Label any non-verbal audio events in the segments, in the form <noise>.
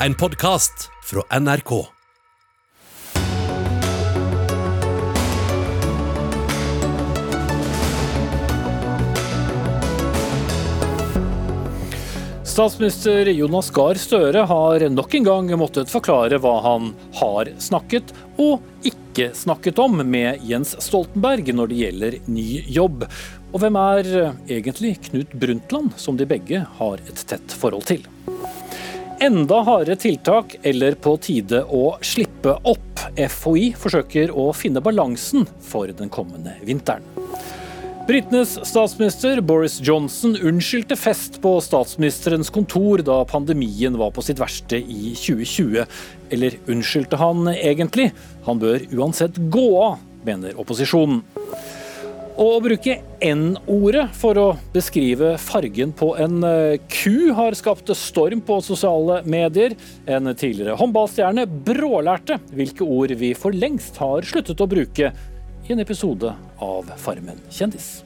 en podkast fra NRK. Statsminister Jonas Gahr Støre har nok en gang måttet forklare hva han har snakket og ikke snakket om med Jens Stoltenberg når det gjelder ny jobb. Og hvem er egentlig Knut Brundtland, som de begge har et tett forhold til? Enda hardere tiltak eller på tide å slippe opp? FHI forsøker å finne balansen for den kommende vinteren. Britenes statsminister Boris Johnson unnskyldte fest på statsministerens kontor da pandemien var på sitt verste i 2020. Eller unnskyldte han egentlig? Han bør uansett gå av, mener opposisjonen. Og å bruke N-ordet for å beskrive fargen på en eh, ku har skapt storm på sosiale medier. En tidligere håndballstjerne brålærte hvilke ord vi for lengst har sluttet å bruke i en episode av Farmen kjendis.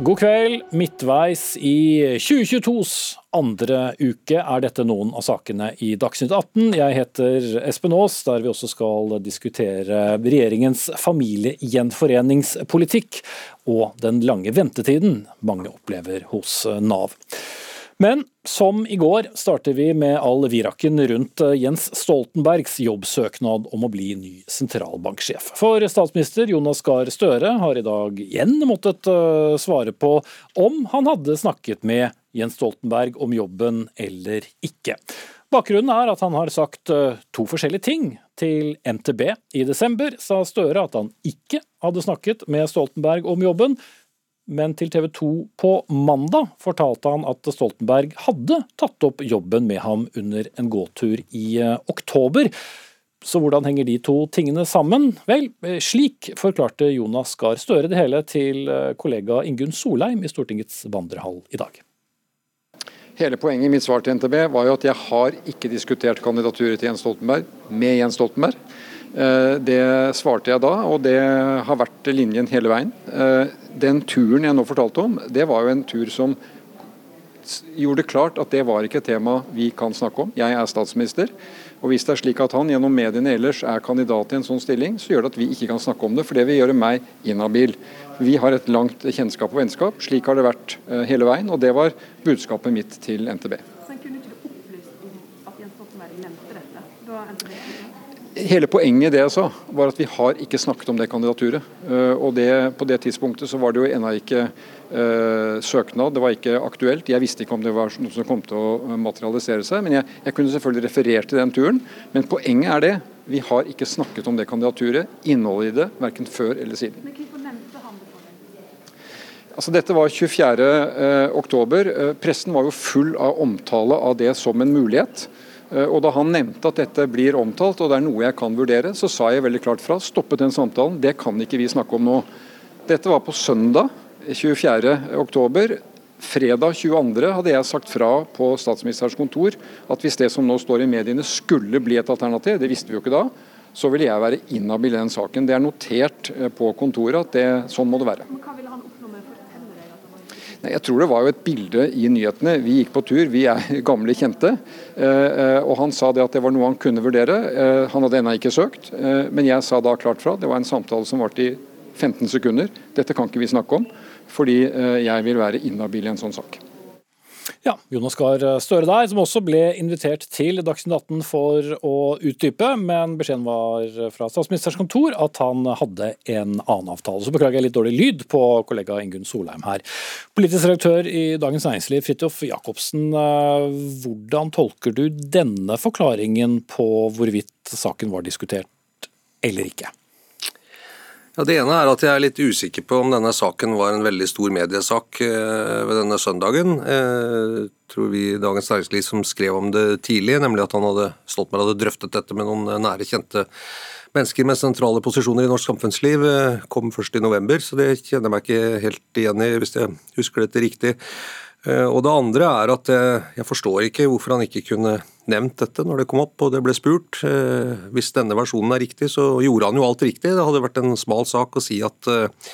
God kveld. Midtveis i 2022s andre uke er dette noen av sakene i Dagsnytt 18. Jeg heter Espen Aas, der vi også skal diskutere regjeringens familiegjenforeningspolitikk og den lange ventetiden mange opplever hos Nav. Men som i går starter vi med all viraken rundt eh, Jens Stoltenbergs jobbsøknad om å bli ny sentralbanksjef. For statsminister Jonas Gahr Støre har i dag igjen måttet eh, svare på om han hadde snakket med Jens Stoltenberg om jobben eller ikke. Bakgrunnen er at han har sagt eh, to forskjellige ting. Til NTB i desember sa Støre at han ikke hadde snakket med Stoltenberg om jobben, men til TV 2 på mandag fortalte han at Stoltenberg hadde tatt opp jobben med ham under en gåtur i eh, oktober. Så hvordan henger de to tingene sammen? Vel, eh, slik forklarte Jonas Gahr Støre det hele til eh, kollega Ingunn Solheim i Stortingets vandrehall i dag. Hele poenget i mitt svar til NTB var jo at jeg har ikke diskutert kandidaturet til Jens Stoltenberg med Jens Stoltenberg. Eh, det svarte jeg da, og det har vært linjen hele veien. Eh, den turen jeg nå fortalte om, det var jo en tur som gjorde det klart at det var ikke et tema vi kan snakke om. Jeg er statsminister. Og Hvis det er slik at han gjennom mediene ellers er kandidat i en sånn stilling, så gjør det at vi ikke kan snakke om det, for det vil gjøre meg inhabil. Vi har et langt kjennskap og vennskap. Slik har det vært eh, hele veien, og det var budskapet mitt til NTB. Så kunne ikke du opplyst om at Jens Stoltenberg nevnte dette? Da NTB Hele poenget i det jeg sa, var at vi har ikke snakket om det kandidaturet. Uh, og det, På det tidspunktet så var det jo ennå ikke uh, søknad, det var ikke aktuelt. Jeg visste ikke om det var noe som kom til å materialisere seg. men Jeg, jeg kunne selvfølgelig referert til den turen. Men poenget er det. Vi har ikke snakket om det kandidaturet, innholdet i det, verken før eller siden. Men hvorfor nevnte han det? Altså, dette var 24. Uh, oktober. Pressen var jo full av omtale av det som en mulighet. Eh, og Da han nevnte at dette blir omtalt og det er noe jeg kan vurdere, så sa jeg veldig klart fra. Stoppet den samtalen. Det kan ikke vi snakke om nå. Dette var på søndag 24.10. Fredag 22. hadde jeg sagt fra på statsministerens kontor at hvis det som nå står i mediene skulle bli et alternativ, det visste vi jo ikke da, så ville jeg være inhabil i den saken. Det er notert eh, på kontoret at det, sånn må det være. Men hva ville han oppnå med å fortelle deg at han var jeg tror det var jo et bilde i nyhetene. Vi gikk på tur, vi er <laughs> gamle kjente. Eh, og Han sa det at det var noe han kunne vurdere. Eh, han hadde ennå ikke søkt, eh, men jeg sa da klart fra. Det var en samtale som varte i 15 sekunder. Dette kan ikke vi snakke om, fordi jeg vil være inhabil i en sånn sak. Ja, Jonas Gahr Støre der, som også ble invitert til Dagsnytt 18 for å utdype, men beskjeden var fra statsministerens kontor at han hadde en annen avtale. Så beklager jeg litt dårlig lyd på kollega Ingunn Solheim her. Politisk redaktør i Dagens Næringsliv, Fridtjof Jacobsen. Eh, hvordan tolker du denne forklaringen på hvorvidt saken var diskutert eller ikke? Ja, Det ene er at jeg er litt usikker på om denne saken var en veldig stor mediesak eh, ved denne søndagen. Eh, tror vi Dagens Næringsliv som skrev om det tidlig, nemlig at han hadde Stoltenberg hadde drøftet dette med noen nære, kjente mennesker med sentrale posisjoner i norsk samfunnsliv, eh, kom først i november. Så det kjenner jeg meg ikke helt igjen i, hvis jeg husker dette riktig. Eh, og Det andre er at jeg, jeg, forstår ikke hvorfor han ikke kunne nevnt dette når det kom opp og det ble spurt. Eh, hvis denne versjonen er riktig, så gjorde han jo alt riktig. Det hadde vært en smal sak å si at eh,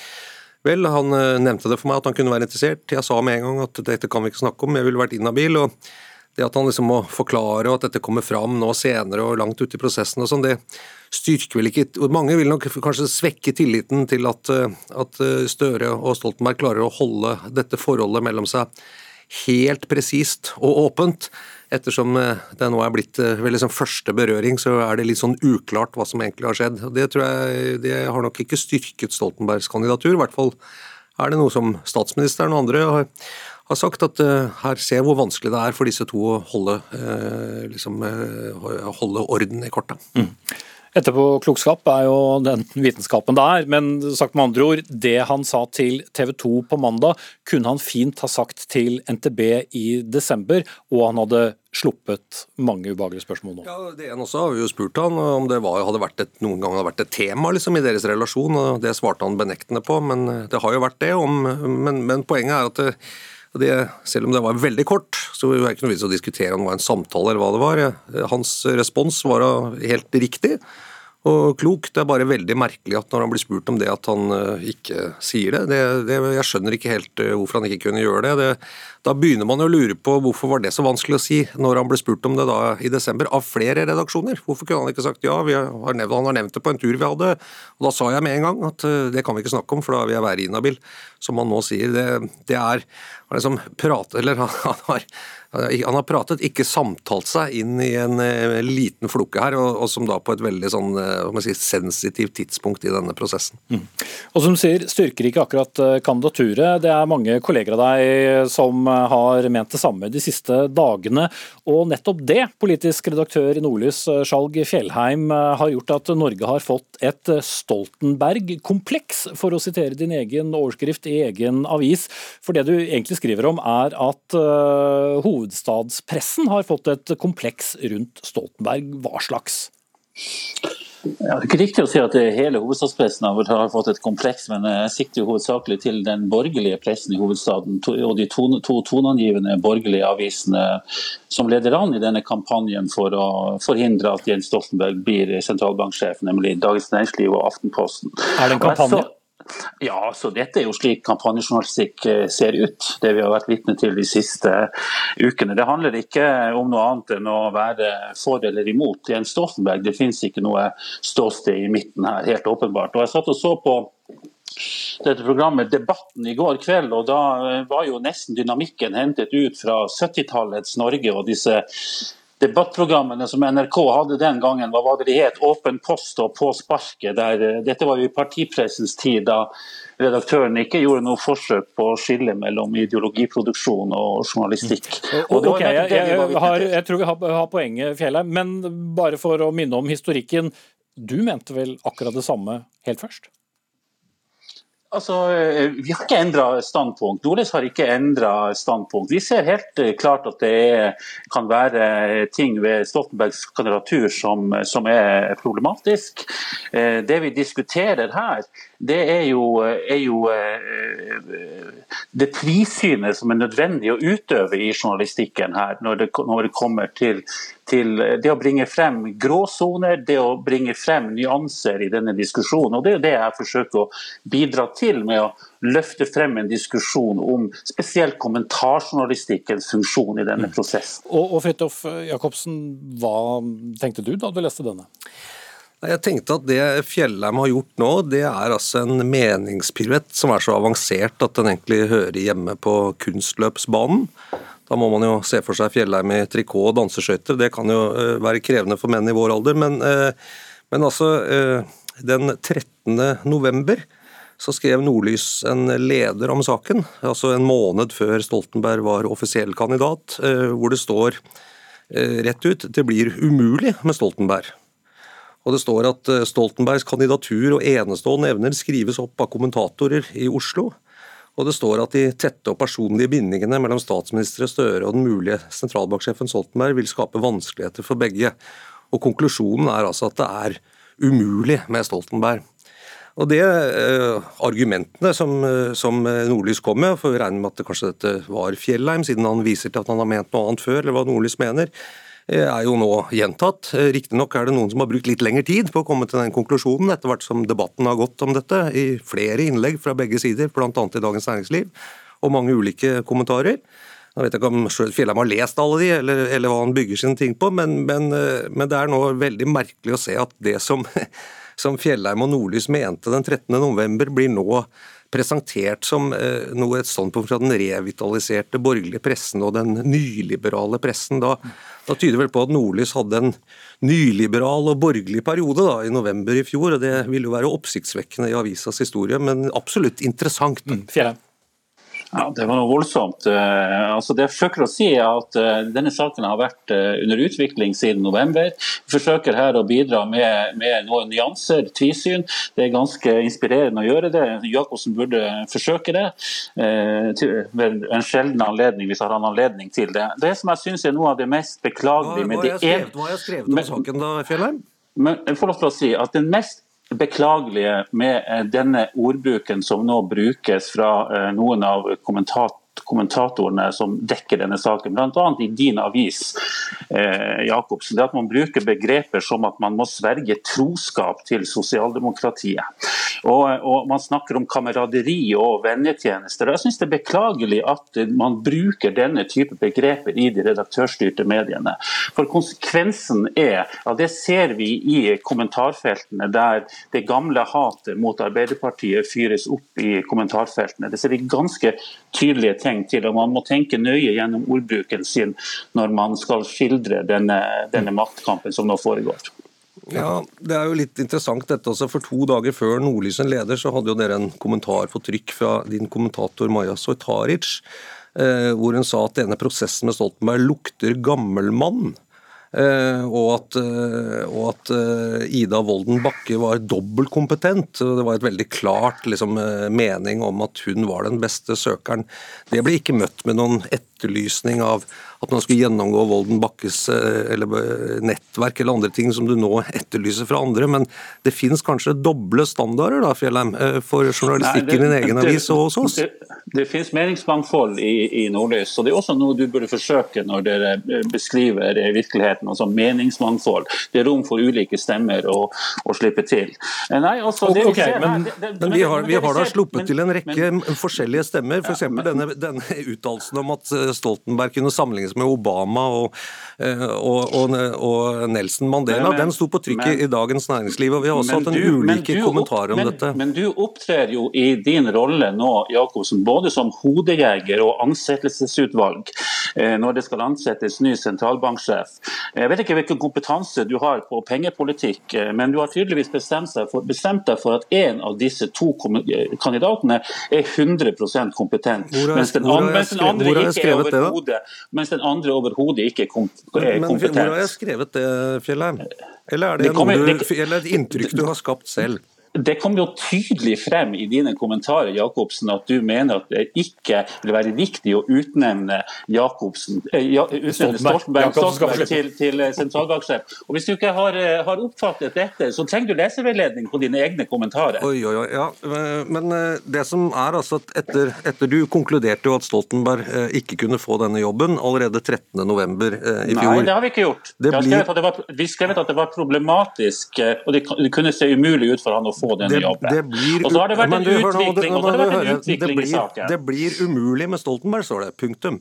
vel, han nevnte det for meg at han kunne være interessert. Jeg sa med en gang at dette kan vi ikke snakke om, jeg ville vært inhabil. og det at han liksom må forklare og at dette kommer fram nå senere og langt ute i prosessen og sånn, det styrker vel ikke Mange vil nok kanskje svekke tilliten til at, at Støre og Stoltenberg klarer å holde dette forholdet mellom seg helt presist og åpent. Ettersom det nå er blitt vel liksom første berøring, så er det litt sånn uklart hva som egentlig har skjedd. Det tror jeg det har nok ikke styrket Stoltenbergs kandidatur. I hvert fall er det noe som statsministeren og andre har har sagt at uh, her ser hvor vanskelig det er for disse to å holde, uh, liksom, uh, holde orden i kortet. Mm. Etterpåklokskap er jo den vitenskapen det er, men sagt med andre ord, det han sa til TV 2 på mandag, kunne han fint ha sagt til NTB i desember, og han hadde sluppet mange ubehagelige spørsmål nå. Ja, det ene også har vi jo spurt han om det var, hadde vært et, noen gang hadde vært et tema liksom, i deres relasjon, og det svarte han benektende på, men det har jo vært det. Om, men, men poenget er at det, det, selv om det var veldig kort, så var det ikke noe vits å diskutere om det var en samtale eller hva det var. Hans respons var helt riktig og klok. Det er bare veldig merkelig at når han blir spurt om det, at han uh, ikke sier det. det, det jeg skjønner ikke helt uh, hvorfor han ikke kunne gjøre det. Da begynner man å lure på hvorfor var det så vanskelig å si når han ble spurt om det da i desember, av flere redaksjoner. Hvorfor kunne han ikke sagt ja, har nevnt, han har nevnt det på en tur vi hadde, og da sa jeg med en gang at uh, det kan vi ikke snakke om, for da vil jeg være inhabil. Som han nå sier. Det, det er han liksom prater, eller <laughs> han, har han har pratet, ikke samtalt seg inn i en uh, liten flokke her, og, og, som da på et veldig sånn, uh, si, sensitivt tidspunkt i denne prosessen. Mm. Og som sier, styrker ikke akkurat uh, kandidaturet. Det er mange kolleger av deg som har ment det samme de siste dagene. Og nettopp det, politisk redaktør i Nordlys, Skjalg Fjellheim, har gjort at Norge har fått et Stoltenberg-kompleks, for å sitere din egen overskrift egen avis. For det du egentlig skriver om, er at uh, hovedstadspressen har fått et kompleks rundt Stoltenberg. Hva slags? Ja, det er ikke riktig å si at hele hovedstadspressen har fått et kompleks, men jeg sikter jo hovedsakelig til den borgerlige pressen i hovedstaden og de to, to toneangivende borgerlige avisene som leder an i denne kampanjen for å forhindre at Jens Stoltenberg blir sentralbanksjef, nemlig Dagens Næringsliv og Aftenposten. Er det en kampanje? Ja, så dette er jo slik kampanjejournalistikk eh, ser ut. Det vi har vært vitne til de siste ukene. Det handler ikke om noe annet enn å være for eller imot Jens Stoltenberg. Det finnes ikke noe ståsted i midten her, helt åpenbart. Og jeg satt og så på dette programmet Debatten i går kveld, og da eh, var jo nesten dynamikken hentet ut fra 70-tallets Norge og disse debattprogrammene som NRK hadde den gangen, hva var det de het? Åpen post og På sparket. Der, eh, dette var jo i partipressens tid, da redaktøren ikke gjorde noe forsøk på å skille mellom ideologiproduksjon og journalistikk. Mm. Og okay, jeg, jeg, har, jeg, tror vi har, har poenget, Fjellheim, men bare for å minne om historikken. Du mente vel akkurat det samme helt først? Altså, eh, Vi har ikke endra standpunkt. Nordlys har ikke endra standpunkt. Vi ser helt eh, klart at det kan være ting ved Stoltenbergs kandidatur som, som, er problematisk. Eh, det vi diskuterer her, det er jo, er jo det tvisynet som er nødvendig å utøve i journalistikken her, når det, når det kommer til, til, det å bringe frem gråsoner, det å bringe frem nyanser i denne diskusjonen. og Det er det jeg forsøker å bidra til med å løfte frem en diskusjon om spesielt kommentarjournalistikkens funksjon i denne mm. prosessen. Og, og Fridtjof Jacobsen, hva tenkte du da du leste denne? Jeg tenkte at Det Fjellheim har gjort nå, det er altså en meningspiruett som er så avansert at den egentlig hører hjemme på kunstløpsbanen. Da må man jo se for seg Fjellheim i trikot og danseskøyter. Det kan jo eh, være krevende for menn i vår alder. Men, eh, men altså, eh, den 13. november så skrev Nordlys en leder om saken, altså en måned før Stoltenberg var offisiell kandidat, hvor det står rett ut det blir umulig med Stoltenberg. Og Det står at eh, Stoltenbergs kandidatur og enestående evner skrives opp av kommentatorer i Oslo. Og det står at de tette og personlige bindingene mellom statsminister Støre og den mulige sentralbanksjefen Stoltenberg vil skape vanskeligheter for begge. Og Konklusjonen er altså at det er umulig med Stoltenberg. Og det eh, Argumentene som, eh, som Nordlys kom med, for vi regner med at det kanskje dette var Fjellheim, siden han viser til at han har ment noe annet før, eller hva Nordlys mener, er jo nå gjentatt. Eh, riktignok er det noen som har brukt litt lengre tid på å komme til den konklusjonen, etter hvert som debatten har gått om dette, i flere innlegg fra begge sider, bl.a. i Dagens Næringsliv, og mange ulike kommentarer. Jeg vet ikke om Fjellheim har lest alle de, eller, eller, hva han bygger sine ting på, men, men, eh, men, det er nå veldig merkelig å se at det som, <laughs> som Fjellheim og Nordlys mente den 13.11, blir nå presentert som eh, noe et standpunkt fra den revitaliserte borgerlige pressen og den nyliberale pressen. Da, da tyder vel på at Nordlys hadde en nyliberal og borgerlig periode da, i november i fjor. og Det vil jo være oppsiktsvekkende i avisas historie, men absolutt interessant. Mm. Ja, Det var noe voldsomt. Eh, altså det jeg forsøker å si er at eh, Denne saken har vært eh, under utvikling siden november. Vi forsøker her å bidra med, med noen nyanser, tvisyn. Det er ganske inspirerende å gjøre det. Jacobsen burde forsøke det ved en sjelden anledning, hvis han har anledning til det. Det som jeg syns er noe av det mest beklagelige med det Hva har jeg skrevet om saken da, Fjellheim? Men jeg får lov til å si at den mest beklagelige med eh, denne ordbruken som nå brukes fra eh, noen av kommentatorene kommentatorene som dekker denne saken, bl.a. i din avis, eh, Jacobsen, det at man bruker begreper som at man må sverge troskap til sosialdemokratiet. Og, og Man snakker om kameraderi og vennetjenester. Jeg synes det er beklagelig at man bruker denne type begreper i de redaktørstyrte mediene. For Konsekvensen er, og det ser vi i kommentarfeltene, der det gamle hatet mot Arbeiderpartiet fyres opp i kommentarfeltene. Det ser vi ganske tydelige tegn til. og Man må tenke nøye gjennom ordbruken sin når man skal skildre denne, denne maktkampen som nå foregår. Ja, Det er jo litt interessant dette også. For to dager før Nordlysen leder, så hadde jo dere en kommentar på trykk fra din kommentator Maja Sojtaric, eh, hvor hun sa at denne prosessen med Stoltenberg lukter gammelmann. mann. og at, eh, og at eh, Ida Wolden Bakke var dobbeltkompetent. Det var et veldig klart liksom, mening om at hun var den beste søkeren. Det ble ikke møtt med noen etterlysning av at man skulle gjennomgå Volden Bakkes eh, eller eh, nettverk eller andre ting som du nå etterlyser fra andre. Men det finnes kanskje doble standarder da, Fjellheim, eh, for journalistikken i din egen avis og hos oss? Det, det, finnes meningsmangfold i, i Nordlys, og det er også noe du burde forsøke når dere beskriver virkeligheten. altså Meningsmangfold. Det er rom for ulike stemmer å, å slippe til. Nei, altså, det okay, vi men, her, det, men vi har, vi har da sluppet men, til en rekke men, forskjellige stemmer. F.eks. Ja, denne, denne uttalelsen om at Stoltenberg kunne sammenlignes med Obama og, eh, og, og, og Nelson Mandela. Men, den sto på trykk i Dagens Næringsliv, og vi har også hatt en du, ulike kommentarer om dette. Men du opptrer jo i din rolle nå, Jacobsen, både som hodejeger og ansettelsesutvalg eh, når det skal ansettes ny sentralbanksjef. Jeg vet ikke hvilken kompetanse du har på pengepolitikk, eh, men du har tydeligvis bestemt deg for, bestemt deg for at en av disse to kandidatene er 100% kompetent, mens den, mens den andre ikke er overhodet mens den andre overhodet ikke er kompetent. Men hvor har jeg skrevet det, Fjellheim? Eller er det, det kommer, du, eller et inntrykk du har skapt selv? Det kom jo tydelig frem i dine kommentarer Jakobsen, at du mener at det ikke vil være viktig å utnevne Jakobsen, eh, ja, utnevne Stoltenberg, Stoltenberg til, til eh, sentralbanksjef. Og Hvis du ikke har, eh, har, oppfattet dette, så trenger du leseveiledning på dine egne kommentarer. Oi, oi, oi, ja. Men det som er altså at etter, etter du konkluderte jo at Stoltenberg ikke kunne få denne jobben allerede 13.11. i fjor. Nei, det har vi ikke gjort. Det blir... vi, var, vi skrevet at det var problematisk, og det kunne se umulig ut for han å få den det, jobben. Det blir, og så har det vært en utvikling, og så har det vært en utvikling i saken. Det blir umulig med Stoltenberg, står det. Punktum.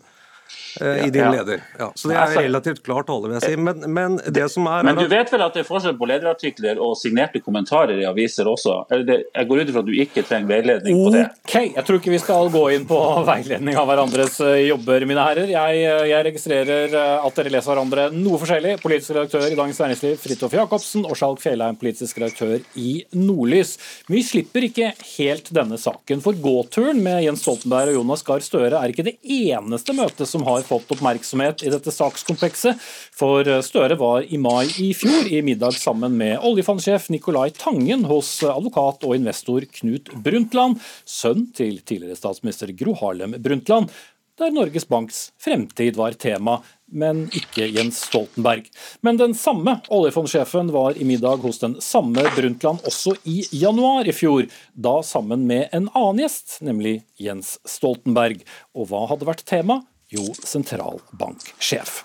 Eh, i din ja. leder. Ja, så det er relativt klart tale, vil jeg si. Men, men, det som er Men du vet vel at det er forskjell på lederartikler og signerte kommentarer i aviser også? Jeg går ut ifra at du ikke trenger veiledning på det? Ok, Jeg tror ikke vi skal gå inn på <laughs> veiledning av hverandres eh, jobber, mine herrer. Jeg, eh, jeg registrerer at dere leser hverandre noe forskjellig. Politisk redaktør i Dagens Næringsliv, Fridtjof Jacobsen, og Skjalg Fjellheim, politisk redaktør i Nordlys. Men vi slipper ikke helt denne saken, for gåturen med Jens Stoltenberg og Jonas Gahr Støre er ikke det eneste møtet som har har fått oppmerksomhet i dette sakskomplekset. For Støre var i mai i fjor i middag sammen med oljefondsjef Nicolai Tangen hos advokat og investor Knut Brundtland, sønn til tidligere statsminister Gro Harlem Brundtland der Norges Banks fremtid var tema, men ikke Jens Stoltenberg. Men den samme oljefondsjefen var i middag hos den samme Brundtland også i januar i fjor, da sammen med en annen gjest, nemlig Jens Stoltenberg. Og hva hadde vært tema? Jo sentralbanksjef.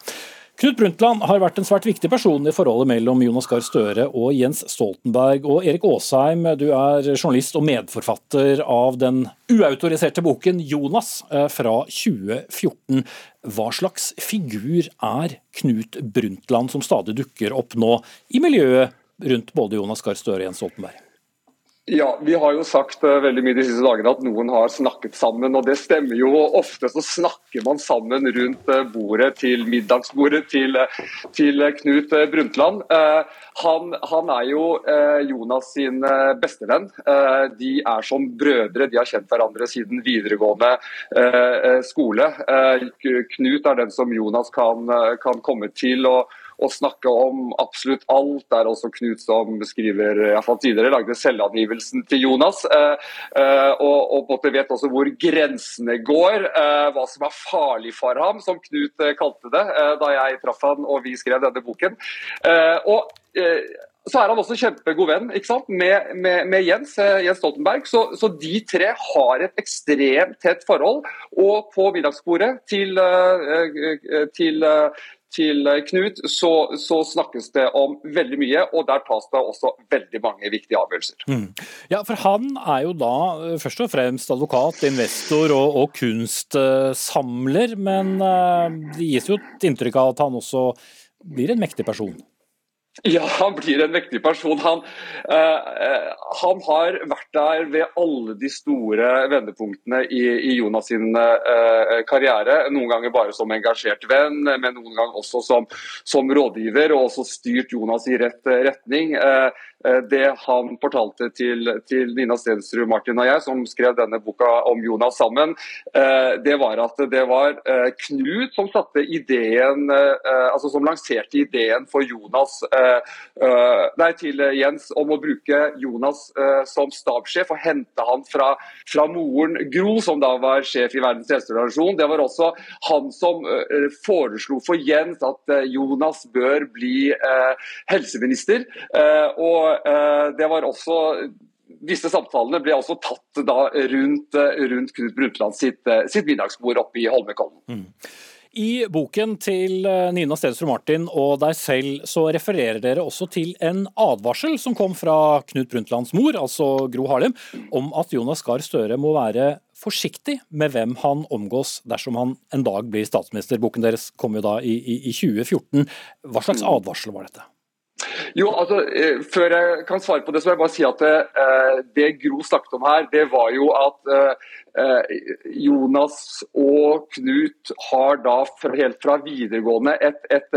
Knut Brundtland har vært en svært viktig person i forholdet mellom Jonas Gahr Støre og Jens Stoltenberg. Og Erik Aasheim, du er journalist og medforfatter av den uautoriserte boken 'Jonas' eh, fra 2014. Hva slags figur er Knut Brundtland, som stadig dukker opp nå i miljøet rundt både Jonas Gahr Støre og Jens Stoltenberg? Ja, Vi har jo sagt uh, veldig mye de siste dagene at noen har snakket sammen. og Det stemmer jo. Ofte så snakker man sammen rundt uh, bordet til middagsbordet til, uh, til Knut Brundtland. Han, han, er jo Jonas sin bestevenn. De er som brødre. De har kjent hverandre siden videregående skole. Knut er den som Jonas kan, kan komme til. og og snakke om absolutt alt. Det er også Knut som beskriver iallfall tidligere lagde selvangivelsen til Jonas. og eh, og, og vet også hvor grensene går, eh, hva som er farlig for ham, som Knut kalte det da jeg traff han og vi skrev denne boken. Og så er han også kjempegod venn med, med, med Jens, Jens, Stoltenberg. Så, så, de tre har et ekstremt tett forhold. Og på middagsbordet til, til, til eh, Knut, så, så, snakkes det om veldig mye, og der tas det også veldig mange viktige avgjørelser. Mm. Ja, for Han er jo da eh, først og fremst advokat, investor og, og kunstsamler, men uh, det gis jo et inntrykk av at han også blir en mektig person? Ja, han blir en mektig person. Han, eh, han, har vært der ved alle de store vendepunktene i, i Jonas sin eh, karriere. Noen ganger bare som engasjert venn, men noen ganger også som, som rådgiver. Og også styrt Jonas i rett retning. Eh, det han fortalte til, til Nina Stensrud, Martin og jeg, som skrev denne boka om Jonas sammen, det var at det var Knut som ideen, altså som lanserte ideen for Jonas uh, nei, til Jens om å bruke Jonas uh, som stabssjef og hente han fra, fra, moren Gro, som da var sjef i Verdens helseorganisasjon. Det var også han som foreslo for Jens at Jonas bør bli helseminister. og det var også disse samtalene ble også tatt rundt, rundt Knut Brundtland sitt, sitt middagsbord oppe i Holmenkollen. Mm. I boken til eh, Nina Stensrud Martin og deg selv så refererer dere også til en advarsel som kom fra Knut Brundtlands mor, altså Gro Harlem, om at Jonas Gahr Støre må være forsiktig med hvem han omgås dersom han en dag blir statsminister. Boken deres kom jo da i, i, i 2014. Hva slags advarsel var dette? Jo, altså, eh, Før jeg kan svare på det, så vil jeg bare si at det, eh, det Gro snakket om her, det var jo at eh, Jonas og Knut har da helt fra videregående et, et,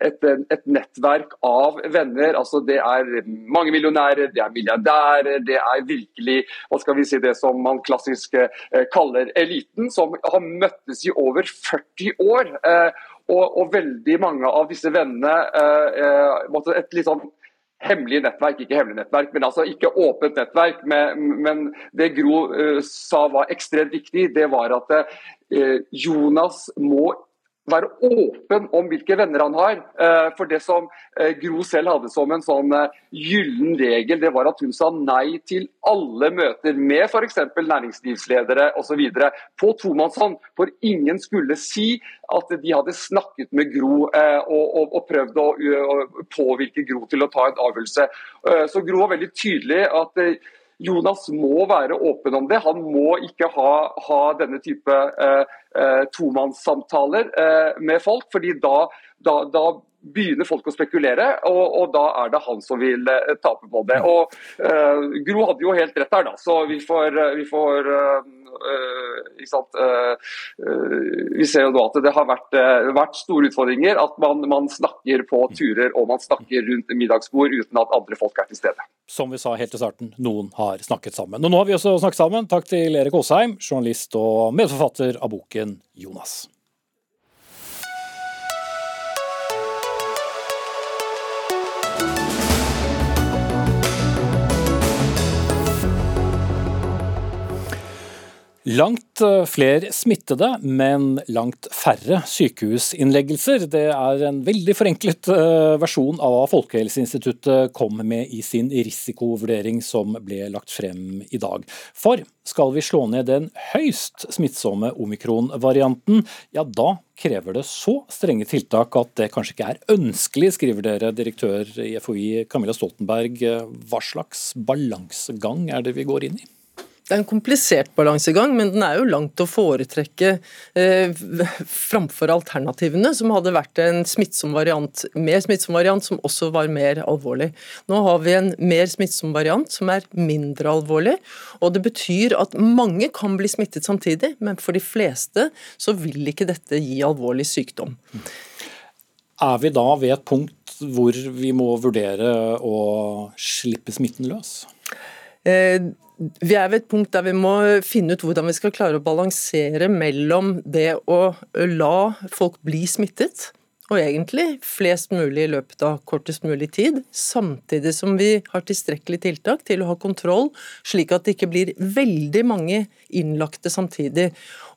et, et, nettverk av venner. altså Det er mange millionærer, det er milliardærer, det er virkelig hva skal vi si, det som man klassisk kaller eliten, som har møttes i over 40 år. Og, og, veldig mange av disse vennene eh, eh Et litt sånn hemmelig nettverk, ikke hemmelig nettverk, men altså ikke åpent nettverk. Men, men det Gro eh, sa var ekstremt viktig, det var at eh, Jonas må være åpen om hvilke venner han har. Eh, for det som eh, Gro selv hadde som en sånn eh, gyllen regel, det var at hun sa nei til alle møter med f.eks. næringslivsledere osv. på tomannshånd. For ingen skulle si at de hadde snakket med Gro og, og, og prøvd å, påvirke Gro til å ta en avgjørelse. Så Gro var veldig tydelig at Jonas må være åpen om det. Han må ikke ha, ha denne type eh, eh, tomannssamtaler eh, med folk. fordi da, da, da, begynner folk å spekulere, og, og, da er det han som vil eh, tape på det. Og uh, Gro hadde jo helt rett der, da. Så vi får, vi får Eh, eh, eh, vi ser jo nå at det har vært, vært store utfordringer. At man, man, snakker på turer og man snakker rundt middagsbord uten at andre folk er til stede. Som vi sa helt til starten, noen har snakket sammen. Og nå har vi også snakket sammen. Takk til Erik Aasheim, journalist og medforfatter av boken 'Jonas'. Langt eh, flere smittede, men langt færre sykehusinnleggelser. Det er en veldig forenklet eh, versjon av hva Folkehelseinstituttet kom med i sin risikovurdering som ble lagt frem i dag. For skal vi slå ned den høyst smittsomme omikron-varianten, ja da krever det så strenge tiltak at det kanskje ikke er ønskelig, skriver dere, direktør i FHI Camilla Stoltenberg. Hva slags balansegang er det vi går inn i? Det er en komplisert balansegang, men den er jo langt å foretrekke eh, framfor alternativene, som hadde vært en smittsom variant, mer smittsom variant som også var mer alvorlig. Nå har vi en mer smittsom variant som er mindre alvorlig, og det betyr at mange kan bli smittet samtidig, men for de fleste så vil ikke dette gi alvorlig sykdom. Er vi da ved et punkt hvor vi må vurdere å slippe smitten løs? Eh, vi er ved et punkt der vi må finne ut hvordan vi skal klare å balansere mellom det å la folk bli smittet, og egentlig flest mulig i løpet av kortest mulig tid, samtidig som vi har tilstrekkelig tiltak til å ha kontroll, slik at det ikke blir veldig mange innlagte samtidig.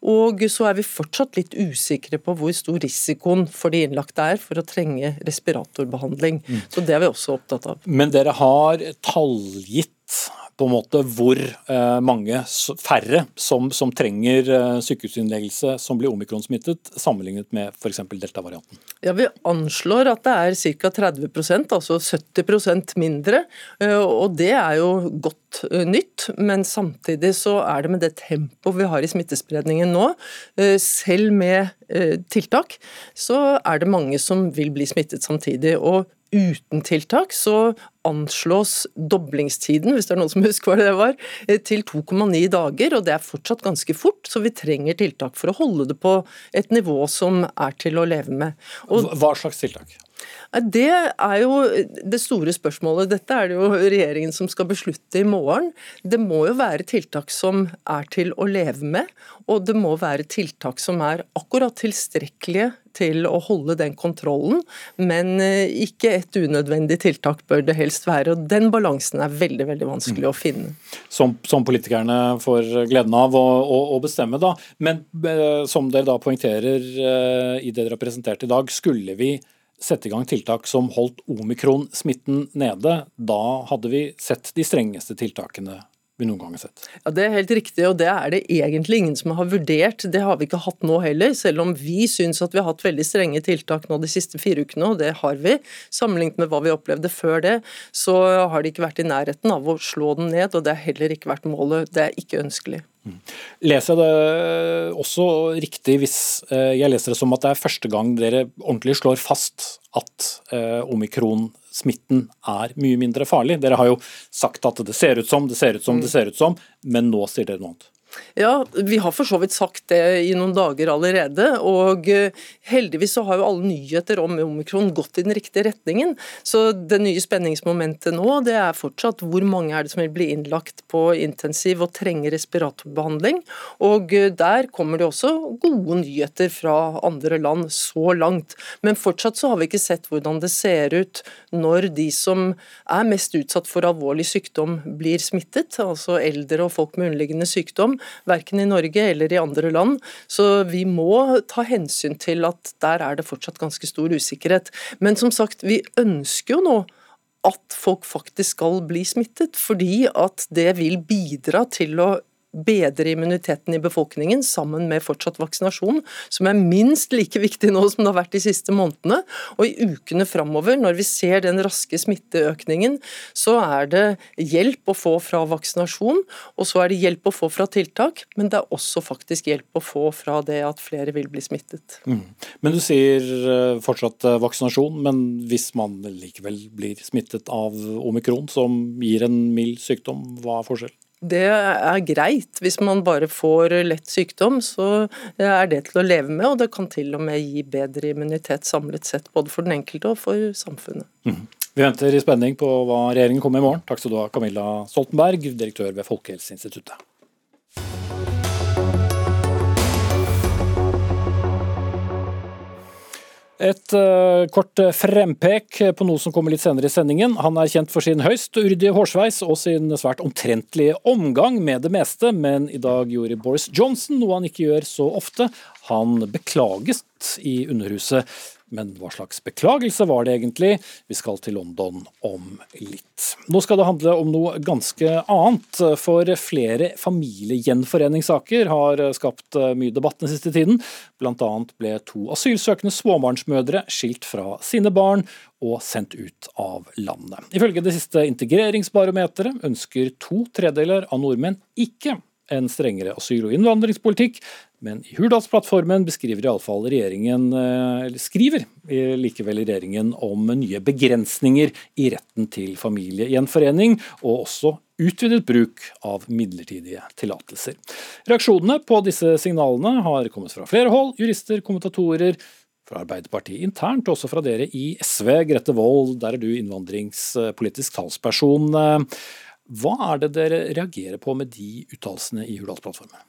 Og så er vi fortsatt litt usikre på hvor stor risikoen for de innlagte er for å trenge respiratorbehandling. Mm. Så det er vi også opptatt av. Men dere har tallgitt på en måte hvor eh, mange færre som, som trenger eh, sykehusinnleggelse som blir omikronsmittet, sammenlignet med f.eks. delta-varianten? Ja, Vi anslår at det er ca. 30% altså 70% mindre. Eh, og det er jo godt nytt, men samtidig så er det med det tempoet vi har i smittespredningen nå, selv med tiltak, så er det mange som vil bli smittet samtidig. og uten tiltak så anslås doblingstiden, hvis det er noen som husker hva det var, eh, til 2,9 dager. og Det er fortsatt ganske fort, så vi trenger tiltak for å holde det på et nivå som er til å leve med. Og hva slags tiltak? Det er jo det store spørsmålet. Dette er det jo regjeringen som skal beslutte i morgen. Det må jo være tiltak som er til å leve med, og det må være tiltak som er akkurat tilstrekkelige til å holde den kontrollen, men eh, ikke et unødvendig tiltak bør det helst være. og Den balansen er veldig veldig vanskelig å finne. Som, som politikerne får gleden av å, å, å bestemme, da. Men eh, som dere da poengterer eh, i det dere har presentert i dag, skulle vi sette i gang tiltak som holdt omikron-smitten nede, da hadde vi sett de strengeste tiltakene vi noen gang har sett. Ja, Det er helt riktig, og det er det egentlig ingen som har vurdert. Det har vi ikke hatt nå heller, selv om vi syns at vi har hatt veldig strenge tiltak nå de siste fire ukene, og det har vi. Sammenlignet med hva vi opplevde før det, så har det ikke vært i nærheten av å slå den ned, og det har heller ikke vært målet. Det er ikke ønskelig. Leser jeg det også riktig hvis eh, jeg leser det som at det er første gang dere ordentlig slår fast at eh, omikron-smitten er mye mindre farlig? Dere har jo sagt at det ser ut som, det ser ut som, det mm. ser ut som, men nå sier dere noe annet. Ja, vi har for så vidt sagt det i noen dager allerede. Og eh, heldigvis så har jo alle nyheter om omikron gått i den riktige retningen. Så det nye spenningsmomentet nå, det er fortsatt hvor mange er det som vil bli innlagt på intensiv og trenger respiratorbehandling. Og eh, der kommer det også gode nyheter fra andre land så langt. Men fortsatt så har vi ikke sett hvordan det ser ut når de som er mest utsatt for alvorlig sykdom blir smittet, altså eldre og folk med underliggende sykdom verken i Norge eller i andre land. Så vi må ta hensyn til at der er det fortsatt ganske stor usikkerhet. Men som sagt, vi ønsker jo nå at folk faktisk skal bli smittet, fordi at det vil bidra til å bedre immuniteten i befolkningen sammen med fortsatt vaksinasjon, som er minst like viktig nå som det har vært de siste månedene. Og i ukene framover, når vi ser den raske smitteøkningen, så er det hjelp å få fra vaksinasjon, og så er det hjelp å få fra tiltak, men det er også faktisk hjelp å få fra det at flere vil bli smittet. Mm. Men du sier eh, fortsatt eh, vaksinasjon, men hvis man likevel blir smittet av omikron, som gir en mild sykdom, hva er forskjellen? Det er greit. Hvis man bare får lett sykdom, så er det til å leve med, og det kan til og med gi bedre immunitet samlet sett, både for den enkelte og for samfunnet. Mm. Vi venter i spenning på hva regjeringen kommer med i morgen. Takk skal du ha, Camilla Stoltenberg, direktør ved Folkehelseinstituttet. Et uh, kort frempek på noe som kommer litt senere i sendingen. Han er kjent for sin høyst uryddige hårsveis og sin svært omtrentlige omgang med det meste, men i dag gjorde Boris Johnson noe han ikke gjør så ofte. Han beklaget i Underhuset Men hva slags beklagelse var det egentlig? Vi skal til London om litt. Nå skal det handle om noe ganske annet, for flere familiegjenforeningssaker har skapt mye debatt den siste tiden. Blant annet ble to asylsøkende småbarnsmødre skilt fra sine barn og sendt ut av landet. Ifølge det siste integreringsbarometeret ønsker to tredeler av nordmenn ikke en strengere asyl- og innvandringspolitikk, men i Hurdalsplattformen beskriver iallfall regjeringen, eh, eller skriver likevel regjeringen om nye begrensninger i retten til familiegjenforening, og også utvidet bruk av midlertidige tillatelser. Reaksjonene på disse signalene har kommet fra flere hold, jurister, kommentatorer, fra Arbeiderpartiet internt, også fra dere i SV. Grete Wold, der er du innvandringspolitisk talsperson. Hva er det dere reagerer på med de uttalelsene i Hurdalsplattformen?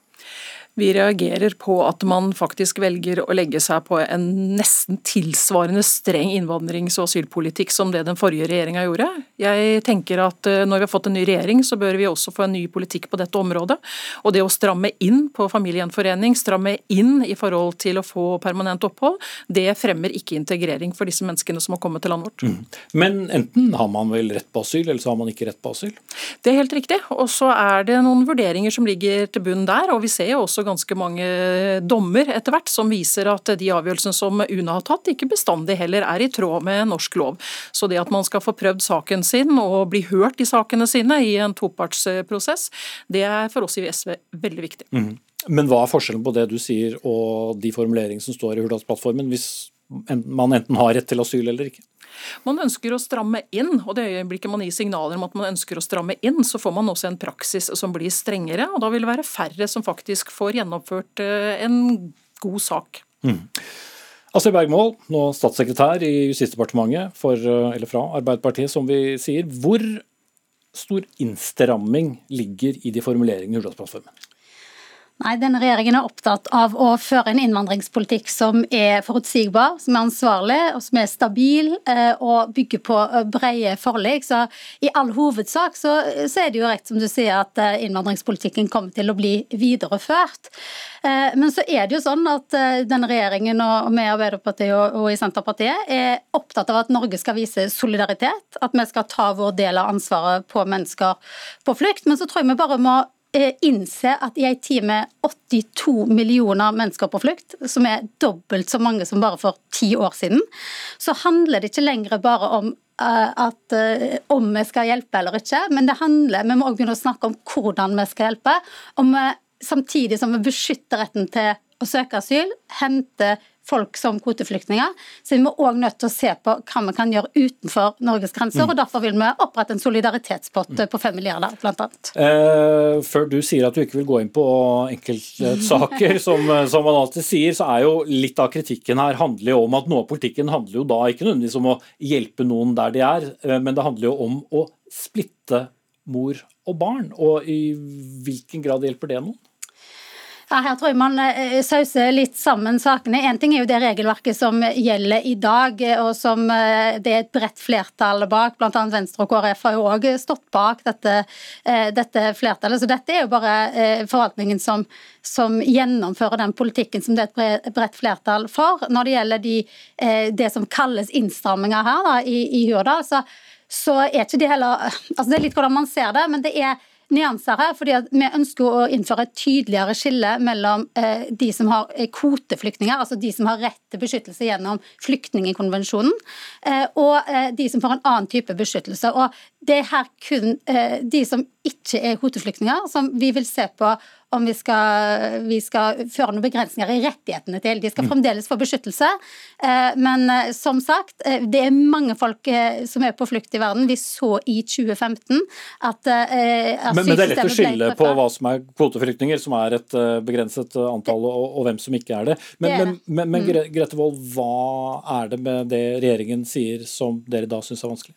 Vi reagerer på at man faktisk velger å legge seg på en nesten tilsvarende streng innvandrings- og asylpolitikk som det den forrige regjeringa gjorde. Jeg tenker at eh, når vi har fått en ny regjering, så bør vi også få en ny politikk på dette området. Og det å stramme inn på familiegjenforening, stramme inn i forhold til å få permanent opphold, det fremmer ikke integrering for disse menneskene som har kommet til landet vårt. Mm. Men enten har man vel rett på asyl, eller så har man ikke rett på asyl? Det er helt riktig. Og så er det noen vurderinger som ligger til bunn der. og vi ser jo også ganske mange dommer etter hvert som viser at de avgjørelsene som UNE har tatt, ikke bestandig heller er i tråd med norsk lov. Så det at man skal få prøvd saken sin og bli hørt i sakene sine i en topartsprosess, det er for oss i SV veldig viktig. Mm. Men hva er forskjellen på det du sier og de formuleringene som står i Hurdalsplattformen, hvis man enten har rett til asyl eller ikke? Man ønsker å stramme inn, og det øyeblikket man gir signaler om at man ønsker å stramme inn, så får man også en praksis som blir strengere, og da vil det være færre som faktisk får gjennomført eh, en god sak. Mm. Astrid Bergmål, nå statssekretær i Justisdepartementet for, eller fra Arbeiderpartiet, som vi sier. Hvor stor innstramming ligger i de formuleringene i Hurdalsplattformen? Nei, denne regjeringen er opptatt av å føre en innvandringspolitikk som er forutsigbar, som er ansvarlig og som er stabil eh, og bygger på eh, brede forlik. Så i all hovedsak så, så, er det jo rett som du sier at eh, innvandringspolitikken kommer til å bli videreført. Men så er det jo sånn at denne regjeringen og vi i Arbeiderpartiet og i Senterpartiet er opptatt av at Norge skal vise solidaritet, at vi skal ta vår del av ansvaret på mennesker på flukt. Men så tror jeg vi bare må innse at i en tid med 82 millioner mennesker på flukt, som er dobbelt så mange som bare for ti år siden, så handler det ikke lenger bare om eh, at uh, om vi skal hjelpe eller ikke, men det handler, vi må også begynne å snakke om hvordan vi skal hjelpe. Om vi, samtidig som vi beskytter retten til å søke asyl, hente folk som kvoteflyktninger. Så vi må òg nødt til å se på hva vi kan gjøre utenfor Norges grenser. Mm. og Derfor vil vi opprette en solidaritetspott mm. på 5 milliarder, bl.a. Eh, før du sier at du ikke vil gå inn på enkeltsaker, <laughs> som, som, man alltid sier, så er jo litt av kritikken her handler jo om at noe av politikken handler jo da ikke nødvendigvis om å hjelpe noen der de er, eh, men det handler jo om å splitte mor og barn. Og i hvilken grad hjelper det noen? Ja, her tror jeg man eh, sauser litt sammen sakene. Én ting er jo det regelverket som gjelder i dag, og som eh, det er et bredt flertall bak. Bl.a. Venstre og KrF har jo òg stått bak dette, eh, dette, flertallet. Så dette er jo bare forvaltningen som, som, gjennomfører den politikken som det er et bredt flertall for. Når det gjelder de, det som kalles innstramminger her da, i, i Hurdal, så, så er ikke det heller altså Det er litt hvordan man ser det, men det er nyanser her. fordi Vi ønsker å innføre et tydeligere skille mellom eh, de som har eh, kvoteflyktninger, altså de som har rett til beskyttelse gjennom flyktningkonvensjonen, eh, og de som får en annen type beskyttelse. Og Det er her kun de som ikke er kvoteflyktninger, som vi vil se på om vi skal, vi skal, føre noen begrensninger i rettighetene til. De skal mm. fremdeles få beskyttelse. Eh, men eh, som sagt, eh, det er mange folk som er på flukt i verden. Vi så i 2015 at men, men det er lett å skille på hva som er kvoteflyktninger, som er et begrenset antall, og, og hvem som ikke er det. Men, det er det. men, men mm. Grete Wold, hva er det med det regjeringen sier som dere da syns er vanskelig?